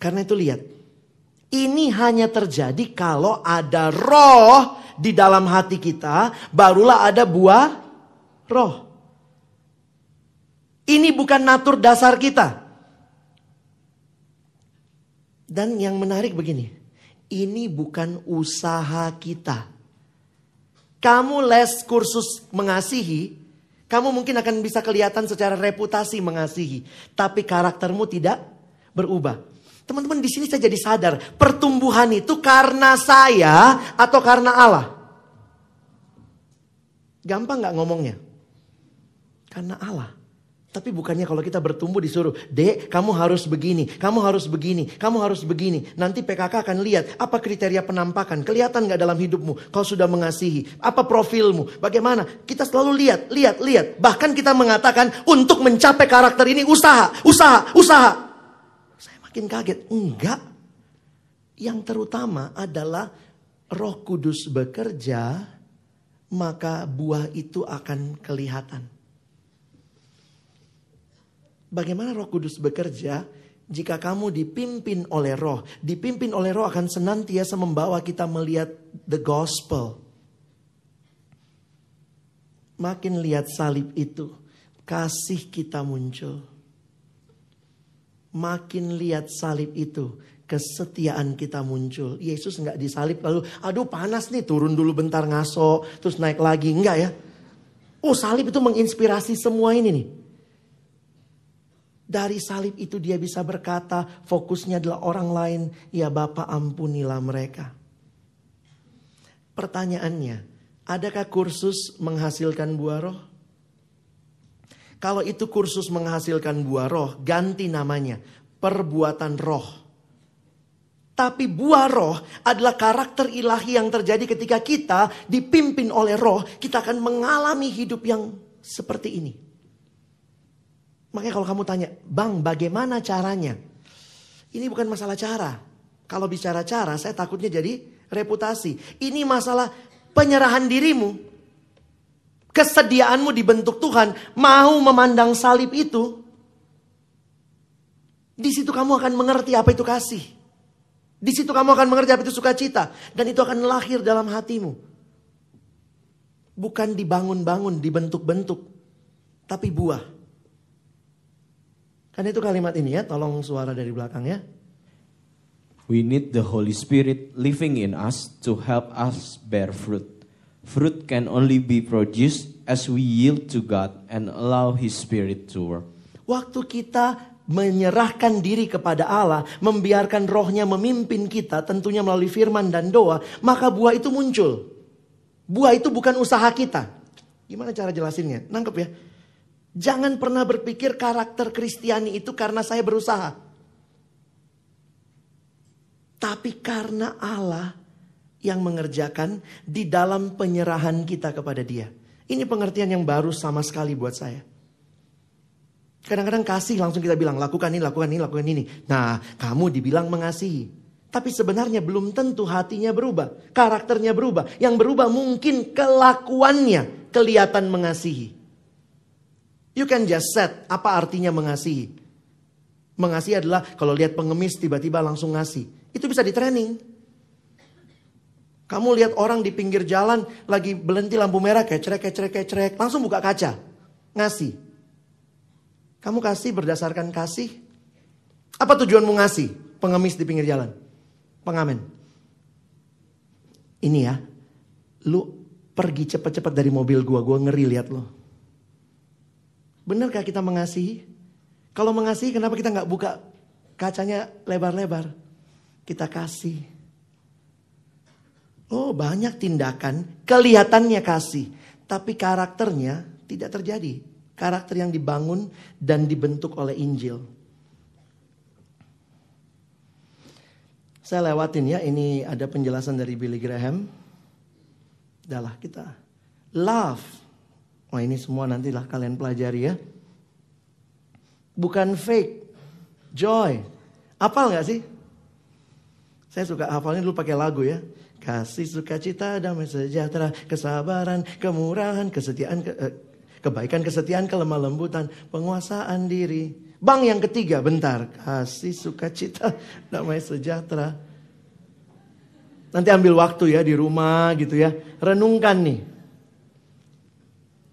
Karena itu lihat. Ini hanya terjadi kalau ada roh di dalam hati kita. Barulah ada buah roh. Ini bukan natur dasar kita. Dan yang menarik begini, ini bukan usaha kita. Kamu les kursus mengasihi, kamu mungkin akan bisa kelihatan secara reputasi mengasihi, tapi karaktermu tidak berubah. Teman-teman di sini saya jadi sadar, pertumbuhan itu karena saya atau karena Allah. Gampang nggak ngomongnya? Karena Allah. Tapi bukannya kalau kita bertumbuh disuruh, dek kamu harus begini, kamu harus begini, kamu harus begini. Nanti PKK akan lihat apa kriteria penampakan, kelihatan nggak dalam hidupmu, kau sudah mengasihi, apa profilmu, bagaimana. Kita selalu lihat, lihat, lihat. Bahkan kita mengatakan untuk mencapai karakter ini usaha, usaha, usaha. Saya makin kaget, enggak. Yang terutama adalah roh kudus bekerja, maka buah itu akan kelihatan. Bagaimana Roh Kudus bekerja? Jika kamu dipimpin oleh Roh, dipimpin oleh Roh akan senantiasa membawa kita melihat the gospel. Makin lihat salib itu, kasih kita muncul. Makin lihat salib itu, kesetiaan kita muncul. Yesus nggak disalib lalu, aduh panas nih turun dulu bentar ngaso, terus naik lagi. Enggak ya. Oh salib itu menginspirasi semua ini nih. Dari salib itu dia bisa berkata, fokusnya adalah orang lain. Ya Bapak ampunilah mereka. Pertanyaannya, adakah kursus menghasilkan buah roh? Kalau itu kursus menghasilkan buah roh, ganti namanya. Perbuatan roh. Tapi buah roh adalah karakter ilahi yang terjadi ketika kita dipimpin oleh roh. Kita akan mengalami hidup yang seperti ini. Makanya kalau kamu tanya, Bang bagaimana caranya? Ini bukan masalah cara. Kalau bicara cara, saya takutnya jadi reputasi. Ini masalah penyerahan dirimu. Kesediaanmu dibentuk Tuhan. Mau memandang salib itu. Di situ kamu akan mengerti apa itu kasih. Di situ kamu akan mengerti apa itu sukacita. Dan itu akan lahir dalam hatimu. Bukan dibangun-bangun, dibentuk-bentuk. Tapi buah. Kan itu kalimat ini ya, tolong suara dari belakang ya. We need the Holy Spirit living in us to help us bear fruit. Fruit can only be produced as we yield to God and allow His Spirit to work. Waktu kita menyerahkan diri kepada Allah, membiarkan rohnya memimpin kita, tentunya melalui firman dan doa, maka buah itu muncul. Buah itu bukan usaha kita. Gimana cara jelasinnya? Nangkep ya? Jangan pernah berpikir karakter Kristiani itu karena saya berusaha. Tapi karena Allah yang mengerjakan di dalam penyerahan kita kepada dia. Ini pengertian yang baru sama sekali buat saya. Kadang-kadang kasih langsung kita bilang lakukan ini, lakukan ini, lakukan ini. Nah, kamu dibilang mengasihi. Tapi sebenarnya belum tentu hatinya berubah, karakternya berubah. Yang berubah mungkin kelakuannya kelihatan mengasihi. You can just set apa artinya mengasihi. Mengasihi adalah kalau lihat pengemis tiba-tiba langsung ngasih. Itu bisa di training. Kamu lihat orang di pinggir jalan lagi berhenti lampu merah kecrek, kecrek, kecrek. Langsung buka kaca. Ngasih. Kamu kasih berdasarkan kasih? Apa tujuanmu ngasih? Pengemis di pinggir jalan. Pengamen. Ini ya. Lu pergi cepat-cepat dari mobil gua. Gua ngeri lihat lo. Benarkah kita mengasihi? Kalau mengasihi kenapa kita nggak buka kacanya lebar-lebar? Kita kasih. Oh banyak tindakan kelihatannya kasih. Tapi karakternya tidak terjadi karakter yang dibangun dan dibentuk oleh Injil. Saya lewatin ya, ini ada penjelasan dari Billy Graham. Adalah kita. Love. Oh ini semua nantilah kalian pelajari ya. Bukan fake. Joy. Apal nggak sih? Saya suka hafalnya dulu pakai lagu ya. Kasih sukacita, damai sejahtera, kesabaran, kemurahan, kesetiaan, ke, eh, Kebaikan, kesetiaan, kelemah lembutan, penguasaan diri. Bang yang ketiga, bentar. Kasih, sukacita, damai sejahtera. Nanti ambil waktu ya di rumah gitu ya. Renungkan nih.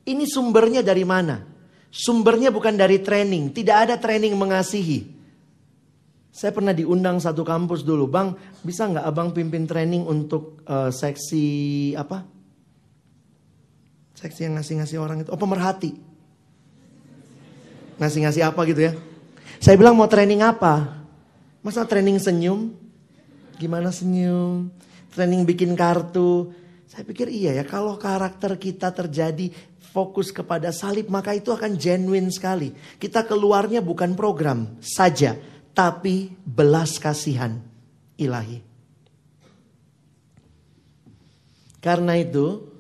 Ini sumbernya dari mana? Sumbernya bukan dari training. Tidak ada training mengasihi. Saya pernah diundang satu kampus dulu. Bang, bisa nggak abang pimpin training untuk uh, seksi apa? Seksi yang ngasih-ngasih orang itu. Oh pemerhati. Ngasih-ngasih apa gitu ya. Saya bilang mau training apa? Masa training senyum? Gimana senyum? Training bikin kartu? Saya pikir iya ya kalau karakter kita terjadi fokus kepada salib maka itu akan genuine sekali. Kita keluarnya bukan program saja tapi belas kasihan ilahi. Karena itu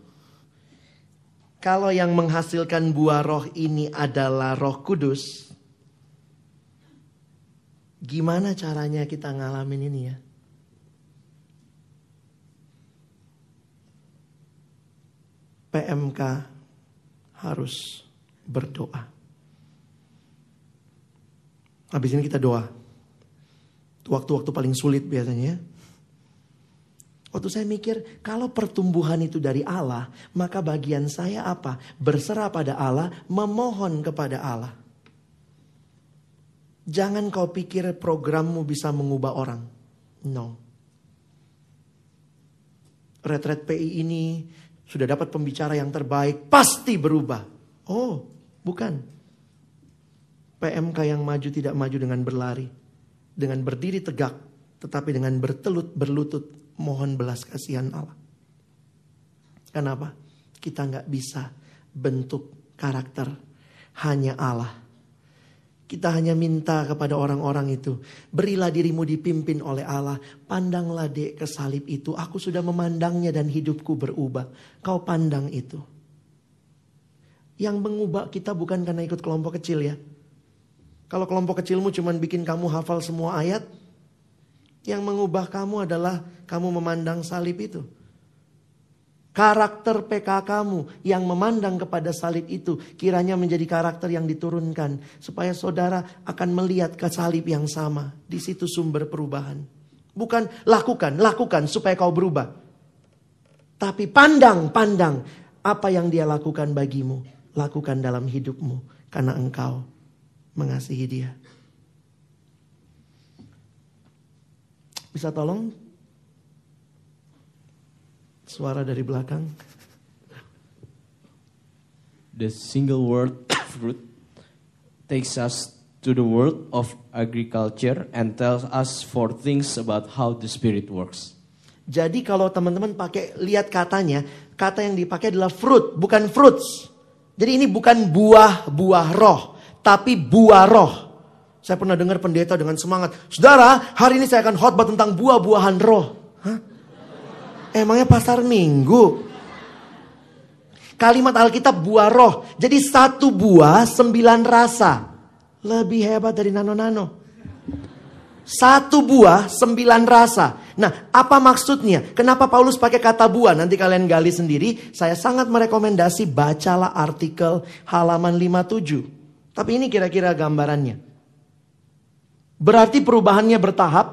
kalau yang menghasilkan buah roh ini adalah roh kudus, gimana caranya kita ngalamin ini ya? PMK harus berdoa. Habis ini kita doa. Waktu-waktu paling sulit biasanya ya. Waktu saya mikir, kalau pertumbuhan itu dari Allah, maka bagian saya apa? Berserah pada Allah, memohon kepada Allah. Jangan kau pikir programmu bisa mengubah orang. No. Retret PI ini sudah dapat pembicara yang terbaik, pasti berubah. Oh, bukan. PMK yang maju tidak maju dengan berlari. Dengan berdiri tegak, tetapi dengan bertelut berlutut mohon belas kasihan Allah. Kenapa? Kita nggak bisa bentuk karakter hanya Allah. Kita hanya minta kepada orang-orang itu, berilah dirimu dipimpin oleh Allah, pandanglah dek ke salib itu, aku sudah memandangnya dan hidupku berubah. Kau pandang itu. Yang mengubah kita bukan karena ikut kelompok kecil ya. Kalau kelompok kecilmu cuma bikin kamu hafal semua ayat, yang mengubah kamu adalah kamu memandang salib itu. Karakter PK kamu yang memandang kepada salib itu kiranya menjadi karakter yang diturunkan supaya saudara akan melihat ke salib yang sama. Di situ sumber perubahan. Bukan lakukan, lakukan supaya kau berubah. Tapi pandang, pandang apa yang dia lakukan bagimu. Lakukan dalam hidupmu karena engkau mengasihi dia. Bisa tolong suara dari belakang? The single word fruit takes us to the world of agriculture and tells us four things about how the Spirit works. Jadi kalau teman-teman pakai lihat katanya, kata yang dipakai adalah fruit, bukan fruits. Jadi ini bukan buah-buah roh, tapi buah roh. Saya pernah dengar pendeta dengan semangat, saudara, hari ini saya akan khotbah tentang buah-buahan roh. Emangnya pasar minggu? Kalimat Alkitab buah roh. Jadi satu buah sembilan rasa. Lebih hebat dari nano-nano. Satu buah, sembilan rasa. Nah, apa maksudnya? Kenapa Paulus pakai kata buah? Nanti kalian gali sendiri. Saya sangat merekomendasi bacalah artikel halaman 57. Tapi ini kira-kira gambarannya. Berarti perubahannya bertahap,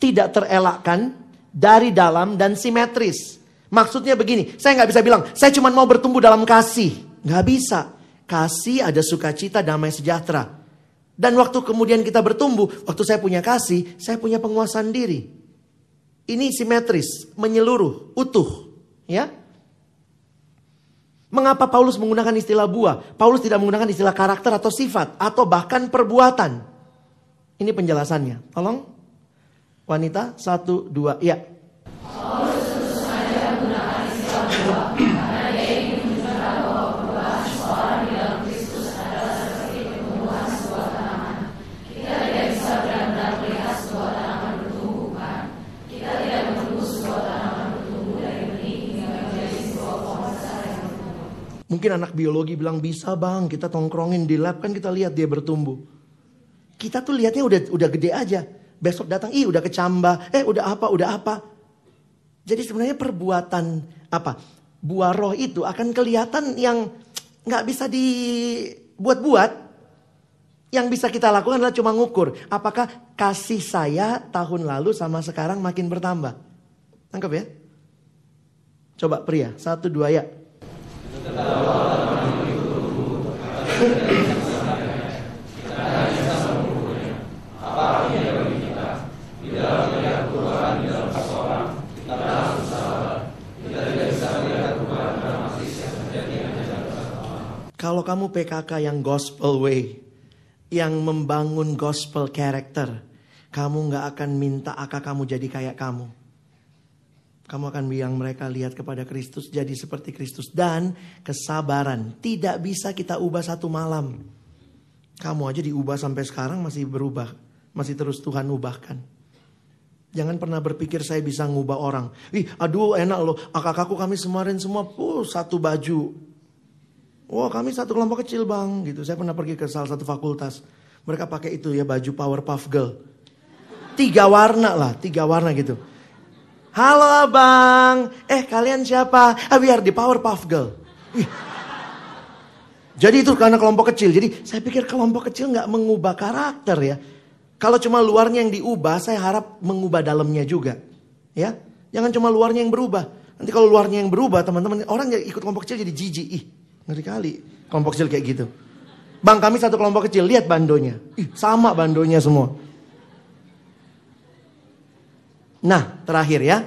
tidak terelakkan, dari dalam dan simetris. Maksudnya begini, saya nggak bisa bilang, saya cuma mau bertumbuh dalam kasih. Nggak bisa. Kasih ada sukacita, damai sejahtera. Dan waktu kemudian kita bertumbuh, waktu saya punya kasih, saya punya penguasaan diri. Ini simetris, menyeluruh, utuh. Ya, Mengapa Paulus menggunakan istilah buah? Paulus tidak menggunakan istilah karakter atau sifat atau bahkan perbuatan. Ini penjelasannya. Tolong. Wanita, satu, dua, ya. Mungkin anak biologi bilang bisa bang, kita tongkrongin di lab kan kita lihat dia bertumbuh. Kita tuh lihatnya udah udah gede aja. Besok datang, ih udah kecambah, eh udah apa, udah apa. Jadi sebenarnya perbuatan apa buah roh itu akan kelihatan yang nggak bisa dibuat-buat. Yang bisa kita lakukan adalah cuma ngukur. Apakah kasih saya tahun lalu sama sekarang makin bertambah? Tangkap ya. Coba pria, satu dua ya. Kalau kamu PKK yang gospel way, yang membangun gospel character, kamu nggak akan minta akak kamu jadi kayak kamu. Kamu akan bilang mereka lihat kepada Kristus jadi seperti Kristus dan kesabaran tidak bisa kita ubah satu malam. Kamu aja diubah sampai sekarang masih berubah, masih terus Tuhan ubahkan. Jangan pernah berpikir saya bisa ngubah orang. Ih, aduh enak loh. Akak-akakku kami kemarin semua uh, satu baju. Wah kami satu kelompok kecil bang gitu. Saya pernah pergi ke salah satu fakultas. Mereka pakai itu ya baju Powerpuff Girl. Tiga warna lah, tiga warna gitu. Halo abang, eh kalian siapa? Ah biar di Powerpuff Girl. Ih. Jadi itu karena kelompok kecil. Jadi saya pikir kelompok kecil nggak mengubah karakter ya. Kalau cuma luarnya yang diubah, saya harap mengubah dalamnya juga. Ya, jangan cuma luarnya yang berubah. Nanti kalau luarnya yang berubah, teman-teman orang yang ikut kelompok kecil jadi jijik. Ih, ngeri kali kelompok kecil kayak gitu. Bang kami satu kelompok kecil, lihat bandonya. Ih, sama bandonya semua. Nah, terakhir ya.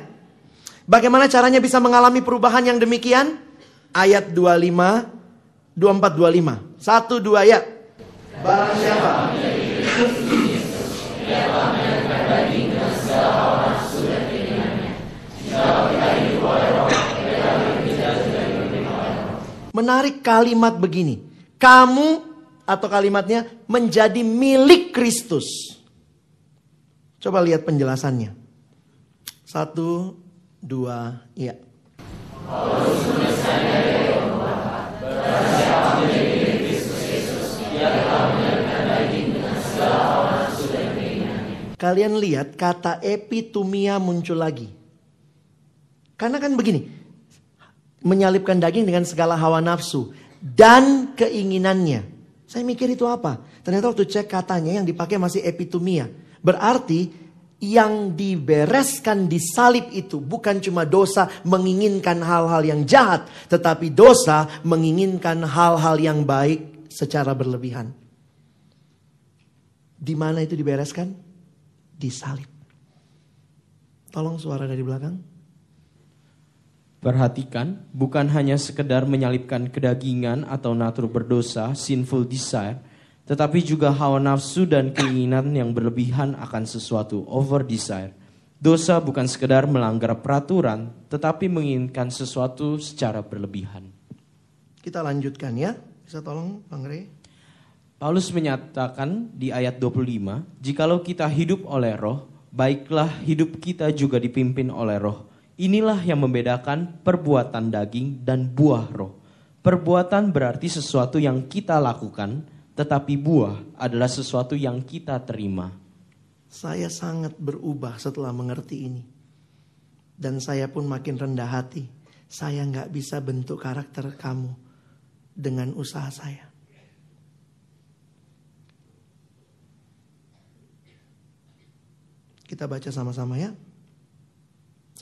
Bagaimana caranya bisa mengalami perubahan yang demikian? Ayat 25, 24, 25. Satu, dua ya. Barang siapa? Menarik kalimat begini. Kamu atau kalimatnya menjadi milik Kristus. Coba lihat penjelasannya. Satu, dua, iya. Kalian lihat kata epitumia muncul lagi. Karena kan begini, menyalipkan daging dengan segala hawa nafsu dan keinginannya. Saya mikir itu apa? Ternyata waktu cek katanya yang dipakai masih epitumia. Berarti yang dibereskan di salib itu bukan cuma dosa menginginkan hal-hal yang jahat, tetapi dosa menginginkan hal-hal yang baik secara berlebihan. Di mana itu dibereskan? Di salib. Tolong suara dari belakang. Perhatikan, bukan hanya sekedar menyalipkan kedagingan atau natur berdosa, sinful desire, tetapi juga hawa nafsu dan keinginan yang berlebihan akan sesuatu, over desire. Dosa bukan sekedar melanggar peraturan, tetapi menginginkan sesuatu secara berlebihan. Kita lanjutkan ya. Bisa tolong Bang Rey? Paulus menyatakan di ayat 25, jikalau kita hidup oleh roh, baiklah hidup kita juga dipimpin oleh roh. Inilah yang membedakan perbuatan daging dan buah roh. Perbuatan berarti sesuatu yang kita lakukan, tetapi buah adalah sesuatu yang kita terima. Saya sangat berubah setelah mengerti ini. Dan saya pun makin rendah hati. Saya nggak bisa bentuk karakter kamu dengan usaha saya. Kita baca sama-sama ya.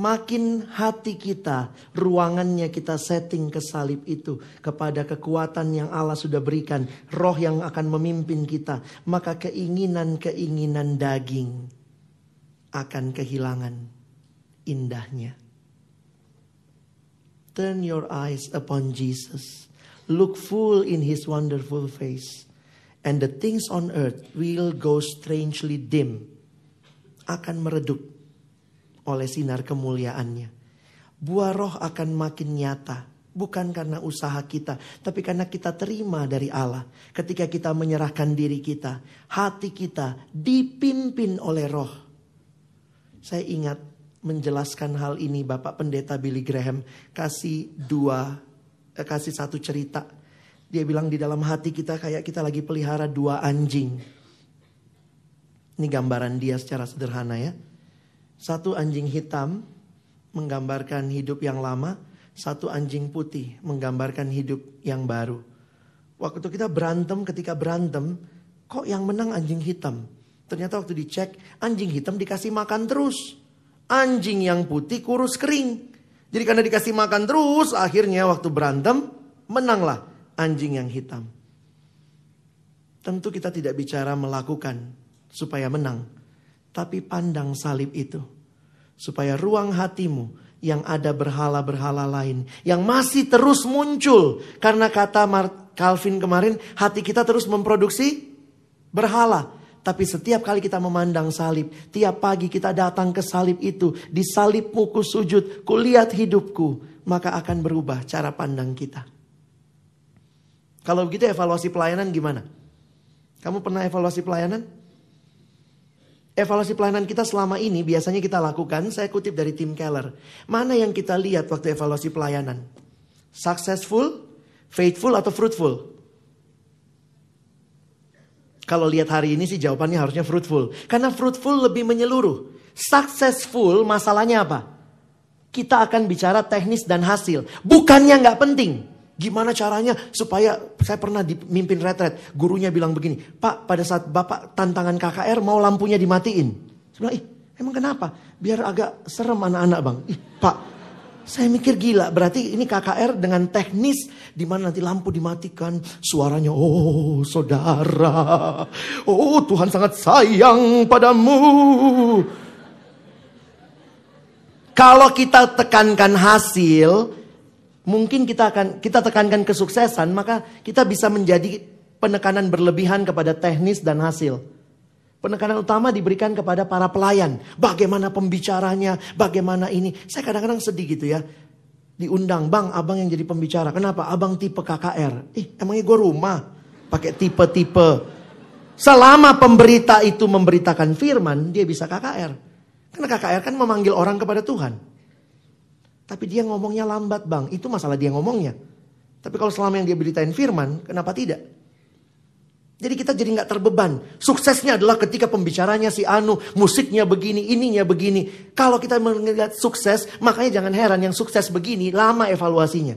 Makin hati kita, ruangannya kita setting ke salib itu kepada kekuatan yang Allah sudah berikan, roh yang akan memimpin kita, maka keinginan-keinginan daging akan kehilangan indahnya. Turn your eyes upon Jesus. Look full in his wonderful face. And the things on earth will go strangely dim. Akan meredup oleh sinar kemuliaannya. Buah roh akan makin nyata. Bukan karena usaha kita, tapi karena kita terima dari Allah. Ketika kita menyerahkan diri kita, hati kita dipimpin oleh roh. Saya ingat menjelaskan hal ini Bapak Pendeta Billy Graham kasih dua kasih satu cerita. Dia bilang di dalam hati kita kayak kita lagi pelihara dua anjing. Ini gambaran dia secara sederhana ya. Satu anjing hitam menggambarkan hidup yang lama, satu anjing putih menggambarkan hidup yang baru. Waktu kita berantem, ketika berantem, kok yang menang anjing hitam? Ternyata waktu dicek, anjing hitam dikasih makan terus. Anjing yang putih kurus kering. Jadi karena dikasih makan terus, akhirnya waktu berantem, menanglah anjing yang hitam. Tentu kita tidak bicara melakukan supaya menang. Tapi pandang salib itu. Supaya ruang hatimu yang ada berhala-berhala lain. Yang masih terus muncul. Karena kata Calvin kemarin, hati kita terus memproduksi berhala. Tapi setiap kali kita memandang salib, tiap pagi kita datang ke salib itu, di salibmu ku sujud, ku lihat hidupku, maka akan berubah cara pandang kita. Kalau begitu evaluasi pelayanan gimana? Kamu pernah evaluasi pelayanan? Evaluasi pelayanan kita selama ini biasanya kita lakukan, saya kutip dari Tim Keller. Mana yang kita lihat waktu evaluasi pelayanan? Successful, faithful, atau fruitful? Kalau lihat hari ini sih jawabannya harusnya fruitful. Karena fruitful lebih menyeluruh. Successful masalahnya apa? Kita akan bicara teknis dan hasil. Bukannya nggak penting. Gimana caranya supaya saya pernah dimimpin retret. Gurunya bilang begini. Pak pada saat bapak tantangan KKR mau lampunya dimatiin. Saya bilang ih emang kenapa? Biar agak serem anak-anak bang. Ih pak saya mikir gila, berarti ini KKR dengan teknis di mana nanti lampu dimatikan, suaranya oh saudara. Oh Tuhan sangat sayang padamu. Kalau kita tekankan hasil, mungkin kita akan kita tekankan kesuksesan, maka kita bisa menjadi penekanan berlebihan kepada teknis dan hasil. Penekanan utama diberikan kepada para pelayan. Bagaimana pembicaranya, bagaimana ini. Saya kadang-kadang sedih gitu ya. Diundang, bang abang yang jadi pembicara. Kenapa? Abang tipe KKR. Ih emangnya gue rumah. Pakai tipe-tipe. Selama pemberita itu memberitakan firman, dia bisa KKR. Karena KKR kan memanggil orang kepada Tuhan. Tapi dia ngomongnya lambat bang. Itu masalah dia ngomongnya. Tapi kalau selama yang dia beritain firman, kenapa tidak? Jadi kita jadi nggak terbeban. Suksesnya adalah ketika pembicaranya si Anu, musiknya begini, ininya begini. Kalau kita melihat sukses, makanya jangan heran yang sukses begini lama evaluasinya.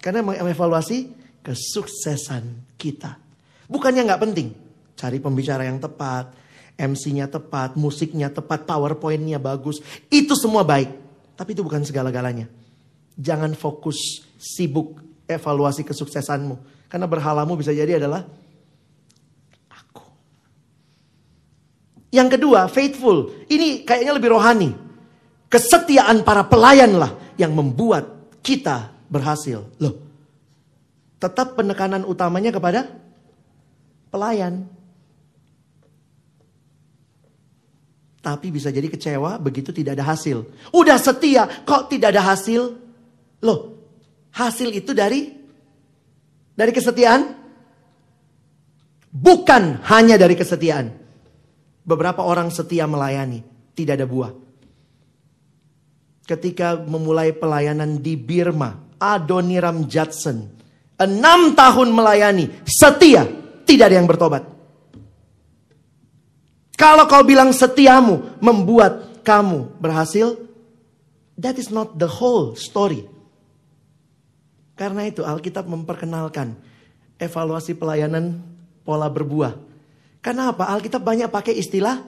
Karena mengevaluasi kesuksesan kita. Bukannya nggak penting. Cari pembicara yang tepat, MC-nya tepat, musiknya tepat, PowerPoint-nya bagus. Itu semua baik. Tapi itu bukan segala-galanya. Jangan fokus sibuk evaluasi kesuksesanmu. Karena berhalamu bisa jadi adalah Yang kedua, faithful. Ini kayaknya lebih rohani. Kesetiaan para pelayanlah yang membuat kita berhasil. Loh, tetap penekanan utamanya kepada pelayan. Tapi bisa jadi kecewa begitu tidak ada hasil. Udah setia kok tidak ada hasil? Loh, hasil itu dari dari kesetiaan? Bukan hanya dari kesetiaan. Beberapa orang setia melayani, tidak ada buah. Ketika memulai pelayanan di Birma, Adoniram Judson, enam tahun melayani, setia, tidak ada yang bertobat. Kalau kau bilang setiamu membuat kamu berhasil, that is not the whole story. Karena itu Alkitab memperkenalkan evaluasi pelayanan pola berbuah. Karena apa? Alkitab banyak pakai istilah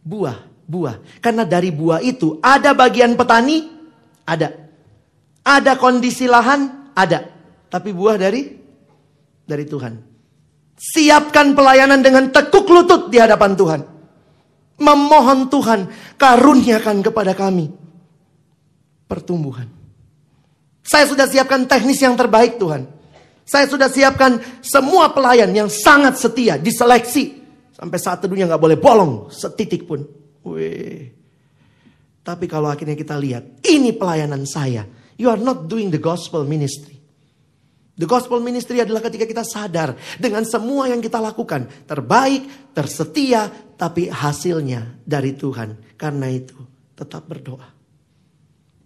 buah, buah. Karena dari buah itu ada bagian petani, ada. Ada kondisi lahan, ada. Tapi buah dari dari Tuhan. Siapkan pelayanan dengan tekuk lutut di hadapan Tuhan. Memohon Tuhan, karuniakan kepada kami pertumbuhan. Saya sudah siapkan teknis yang terbaik Tuhan. Saya sudah siapkan semua pelayan yang sangat setia, diseleksi. Sampai saat teduhnya nggak boleh bolong setitik pun. Wih. Tapi kalau akhirnya kita lihat, ini pelayanan saya. You are not doing the gospel ministry. The gospel ministry adalah ketika kita sadar dengan semua yang kita lakukan. Terbaik, tersetia, tapi hasilnya dari Tuhan. Karena itu tetap berdoa.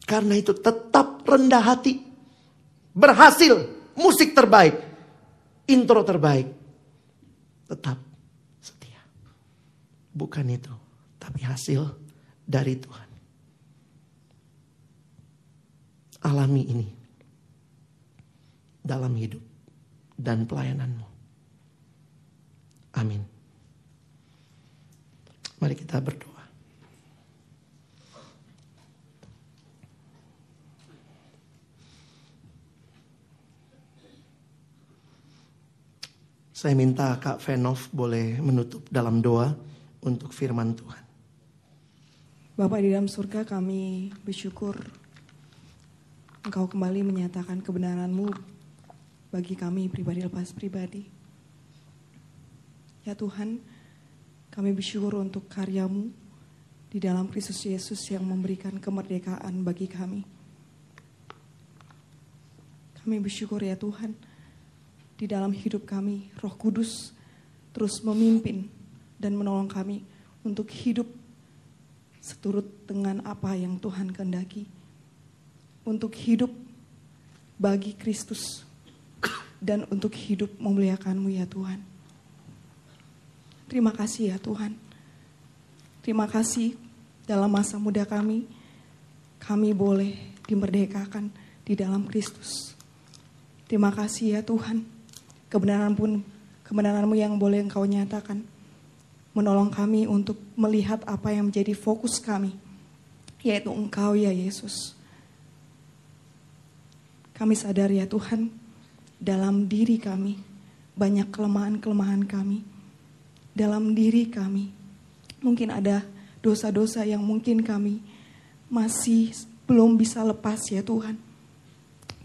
Karena itu tetap rendah hati. Berhasil. Musik terbaik. Intro terbaik. Tetap setia. Bukan itu. Tapi hasil dari Tuhan. Alami ini. Dalam hidup dan pelayananmu. Amin. Mari kita berdoa. Saya minta Kak Venov boleh menutup dalam doa untuk firman Tuhan. Bapak di dalam surga kami bersyukur Engkau kembali menyatakan kebenaran-Mu bagi kami pribadi lepas pribadi. Ya Tuhan, kami bersyukur untuk karyamu di dalam Kristus Yesus yang memberikan kemerdekaan bagi kami. Kami bersyukur ya Tuhan, di dalam hidup kami roh kudus terus memimpin dan menolong kami untuk hidup seturut dengan apa yang Tuhan kehendaki. Untuk hidup bagi Kristus dan untuk hidup memuliakanmu ya Tuhan. Terima kasih ya Tuhan. Terima kasih dalam masa muda kami, kami boleh dimerdekakan di dalam Kristus. Terima kasih ya Tuhan. Kebenaran pun, kebenaranmu yang boleh engkau nyatakan. Menolong kami untuk melihat apa yang menjadi fokus kami. Yaitu engkau ya Yesus. Kami sadar ya Tuhan, dalam diri kami banyak kelemahan-kelemahan kami. Dalam diri kami mungkin ada dosa-dosa yang mungkin kami masih belum bisa lepas ya Tuhan.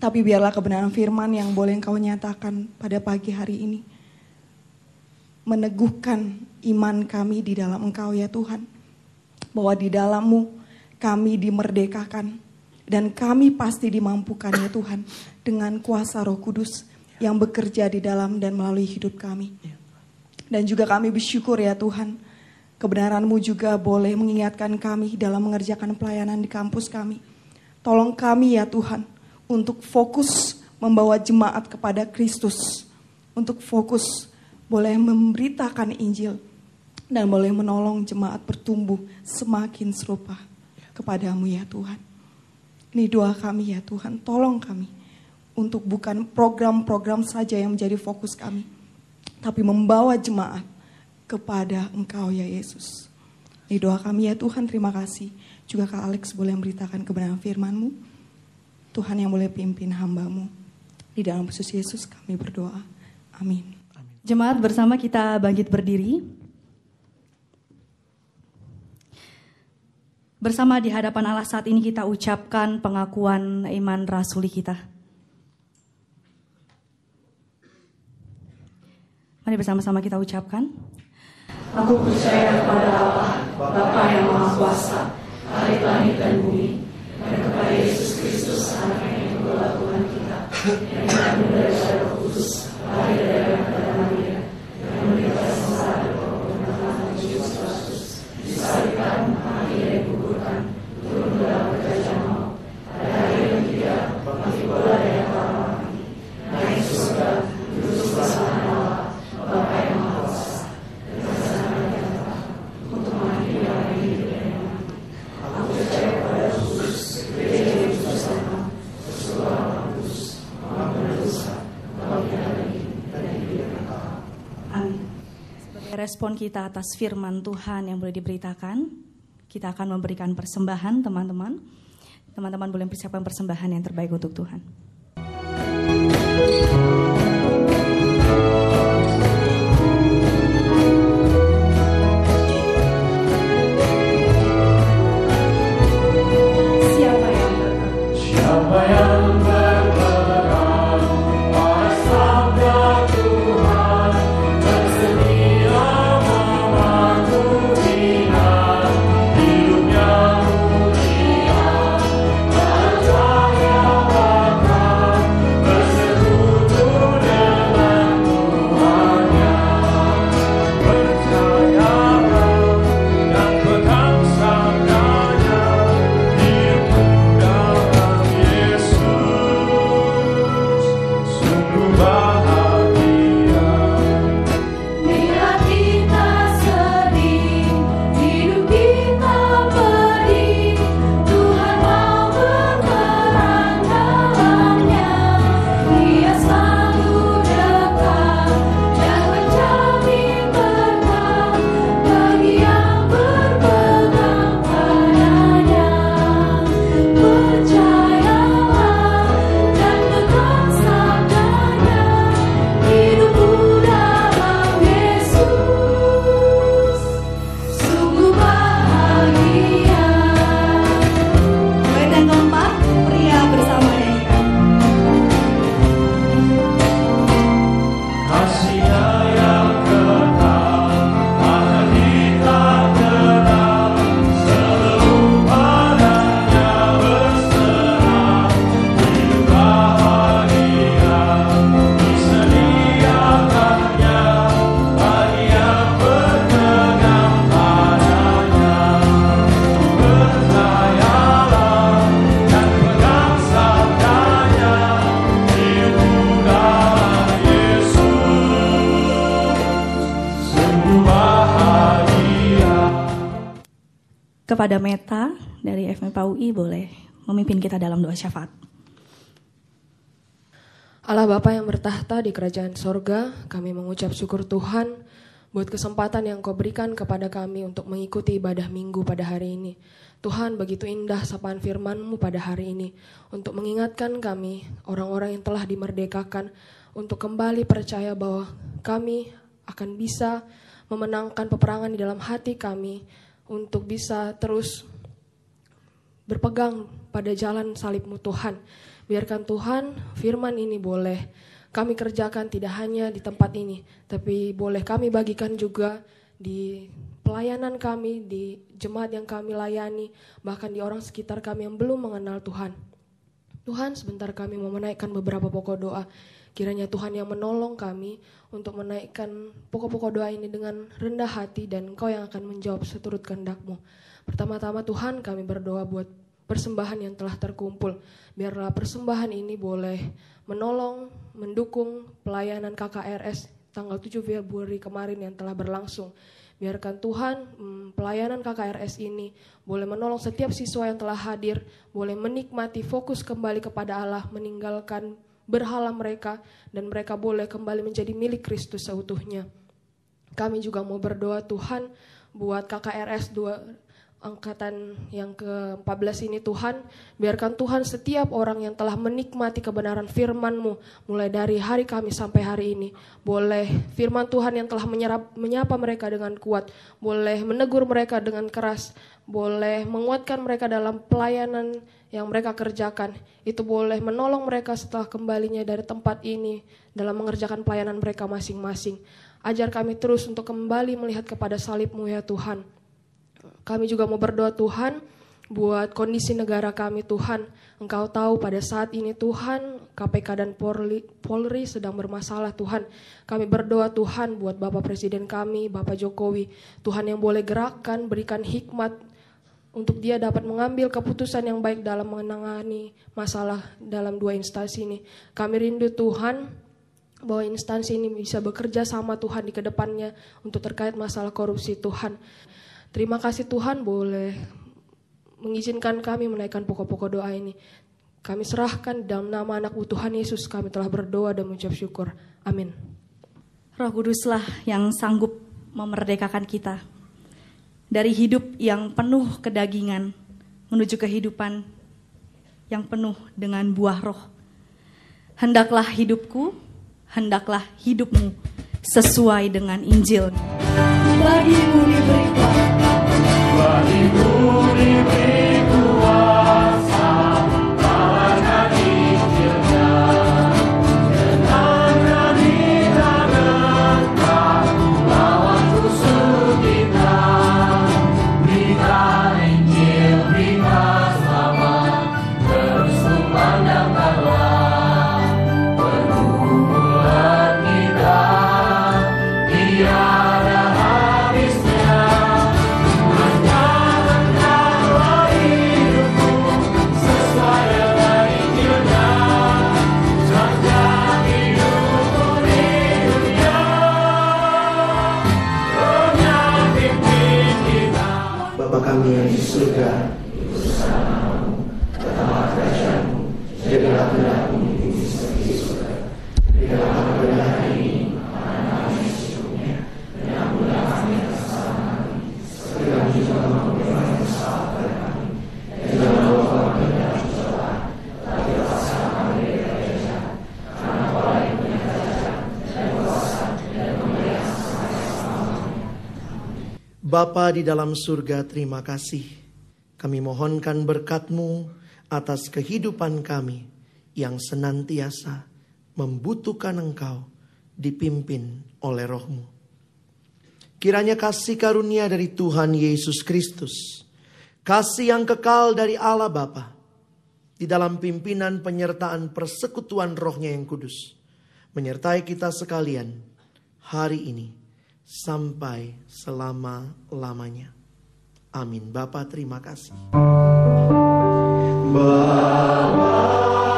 Tapi biarlah kebenaran firman yang boleh engkau nyatakan pada pagi hari ini. Meneguhkan iman kami di dalam engkau ya Tuhan. Bahwa di dalammu kami dimerdekakan. Dan kami pasti dimampukan ya Tuhan. Dengan kuasa roh kudus yang bekerja di dalam dan melalui hidup kami. Dan juga kami bersyukur ya Tuhan. Kebenaranmu juga boleh mengingatkan kami dalam mengerjakan pelayanan di kampus kami. Tolong kami ya Tuhan untuk fokus membawa jemaat kepada Kristus. Untuk fokus boleh memberitakan Injil dan boleh menolong jemaat bertumbuh semakin serupa kepadamu ya Tuhan. Ini doa kami ya Tuhan, tolong kami untuk bukan program-program saja yang menjadi fokus kami, tapi membawa jemaat kepada Engkau ya Yesus. Ini doa kami ya Tuhan, terima kasih. Juga Kak Alex boleh memberitakan kebenaran firman-Mu. Tuhan yang boleh pimpin hambamu. Di dalam Yesus Yesus kami berdoa. Amin. Jemaat bersama kita bangkit berdiri. Bersama di hadapan Allah saat ini kita ucapkan pengakuan iman rasuli kita. Mari bersama-sama kita ucapkan. Aku percaya kepada Allah, Bapa yang Maha Kuasa, Hari langit dan bumi, dan kepada Yesus Kristus, Anaknya yang adalah Tuhan kita, yang kami dari Roh respon kita atas firman Tuhan yang boleh diberitakan, kita akan memberikan persembahan teman-teman. Teman-teman boleh persiapkan persembahan yang terbaik untuk Tuhan. Kepada Meta dari FMPA UI boleh memimpin kita dalam doa syafaat. Allah Bapa yang bertahta di kerajaan sorga, kami mengucap syukur Tuhan buat kesempatan yang kau berikan kepada kami untuk mengikuti ibadah minggu pada hari ini. Tuhan begitu indah sapaan firman-Mu pada hari ini untuk mengingatkan kami, orang-orang yang telah dimerdekakan, untuk kembali percaya bahwa kami akan bisa memenangkan peperangan di dalam hati kami untuk bisa terus berpegang pada jalan salibmu Tuhan. Biarkan Tuhan firman ini boleh kami kerjakan tidak hanya di tempat ini, tapi boleh kami bagikan juga di pelayanan kami, di jemaat yang kami layani, bahkan di orang sekitar kami yang belum mengenal Tuhan. Tuhan, sebentar kami mau menaikkan beberapa pokok doa. Kiranya Tuhan yang menolong kami untuk menaikkan pokok-pokok doa ini dengan rendah hati dan Engkau yang akan menjawab seturut kehendak-Mu. Pertama-tama Tuhan kami berdoa buat persembahan yang telah terkumpul. Biarlah persembahan ini boleh menolong, mendukung pelayanan KKRS tanggal 7 Februari kemarin yang telah berlangsung. Biarkan Tuhan mm, pelayanan KKRS ini boleh menolong setiap siswa yang telah hadir, boleh menikmati fokus kembali kepada Allah, meninggalkan berhala mereka, dan mereka boleh kembali menjadi milik Kristus seutuhnya. Kami juga mau berdoa Tuhan buat KKRS 2 angkatan yang ke-14 ini Tuhan, biarkan Tuhan setiap orang yang telah menikmati kebenaran firman-Mu mulai dari hari kami sampai hari ini, boleh firman Tuhan yang telah menyerap, menyapa mereka dengan kuat, boleh menegur mereka dengan keras, boleh menguatkan mereka dalam pelayanan yang mereka kerjakan. Itu boleh menolong mereka setelah kembalinya dari tempat ini dalam mengerjakan pelayanan mereka masing-masing. Ajar kami terus untuk kembali melihat kepada salib-Mu ya Tuhan. Kami juga mau berdoa Tuhan buat kondisi negara kami Tuhan. Engkau tahu pada saat ini Tuhan KPK dan Polri, Polri sedang bermasalah Tuhan. Kami berdoa Tuhan buat Bapak Presiden kami, Bapak Jokowi. Tuhan yang boleh gerakkan, berikan hikmat untuk dia dapat mengambil keputusan yang baik dalam menangani masalah dalam dua instansi ini. Kami rindu Tuhan bahwa instansi ini bisa bekerja sama Tuhan di ke depannya untuk terkait masalah korupsi Tuhan. Terima kasih Tuhan boleh mengizinkan kami menaikkan pokok-pokok doa ini. Kami serahkan dalam nama anak Tuhan Yesus kami telah berdoa dan mengucap syukur. Amin. Roh Kuduslah yang sanggup memerdekakan kita dari hidup yang penuh kedagingan menuju kehidupan yang penuh dengan buah roh. Hendaklah hidupku, hendaklah hidupmu sesuai dengan Injil. Bagimu diberikan Bagimu diberi Bapa di dalam surga, terima kasih. Kami mohonkan berkat-Mu atas kehidupan kami yang senantiasa membutuhkan Engkau dipimpin oleh rohmu. Kiranya kasih karunia dari Tuhan Yesus Kristus, kasih yang kekal dari Allah Bapa, di dalam pimpinan penyertaan persekutuan rohnya yang kudus, menyertai kita sekalian hari ini sampai selama-lamanya. Amin. Bapa terima kasih. Referent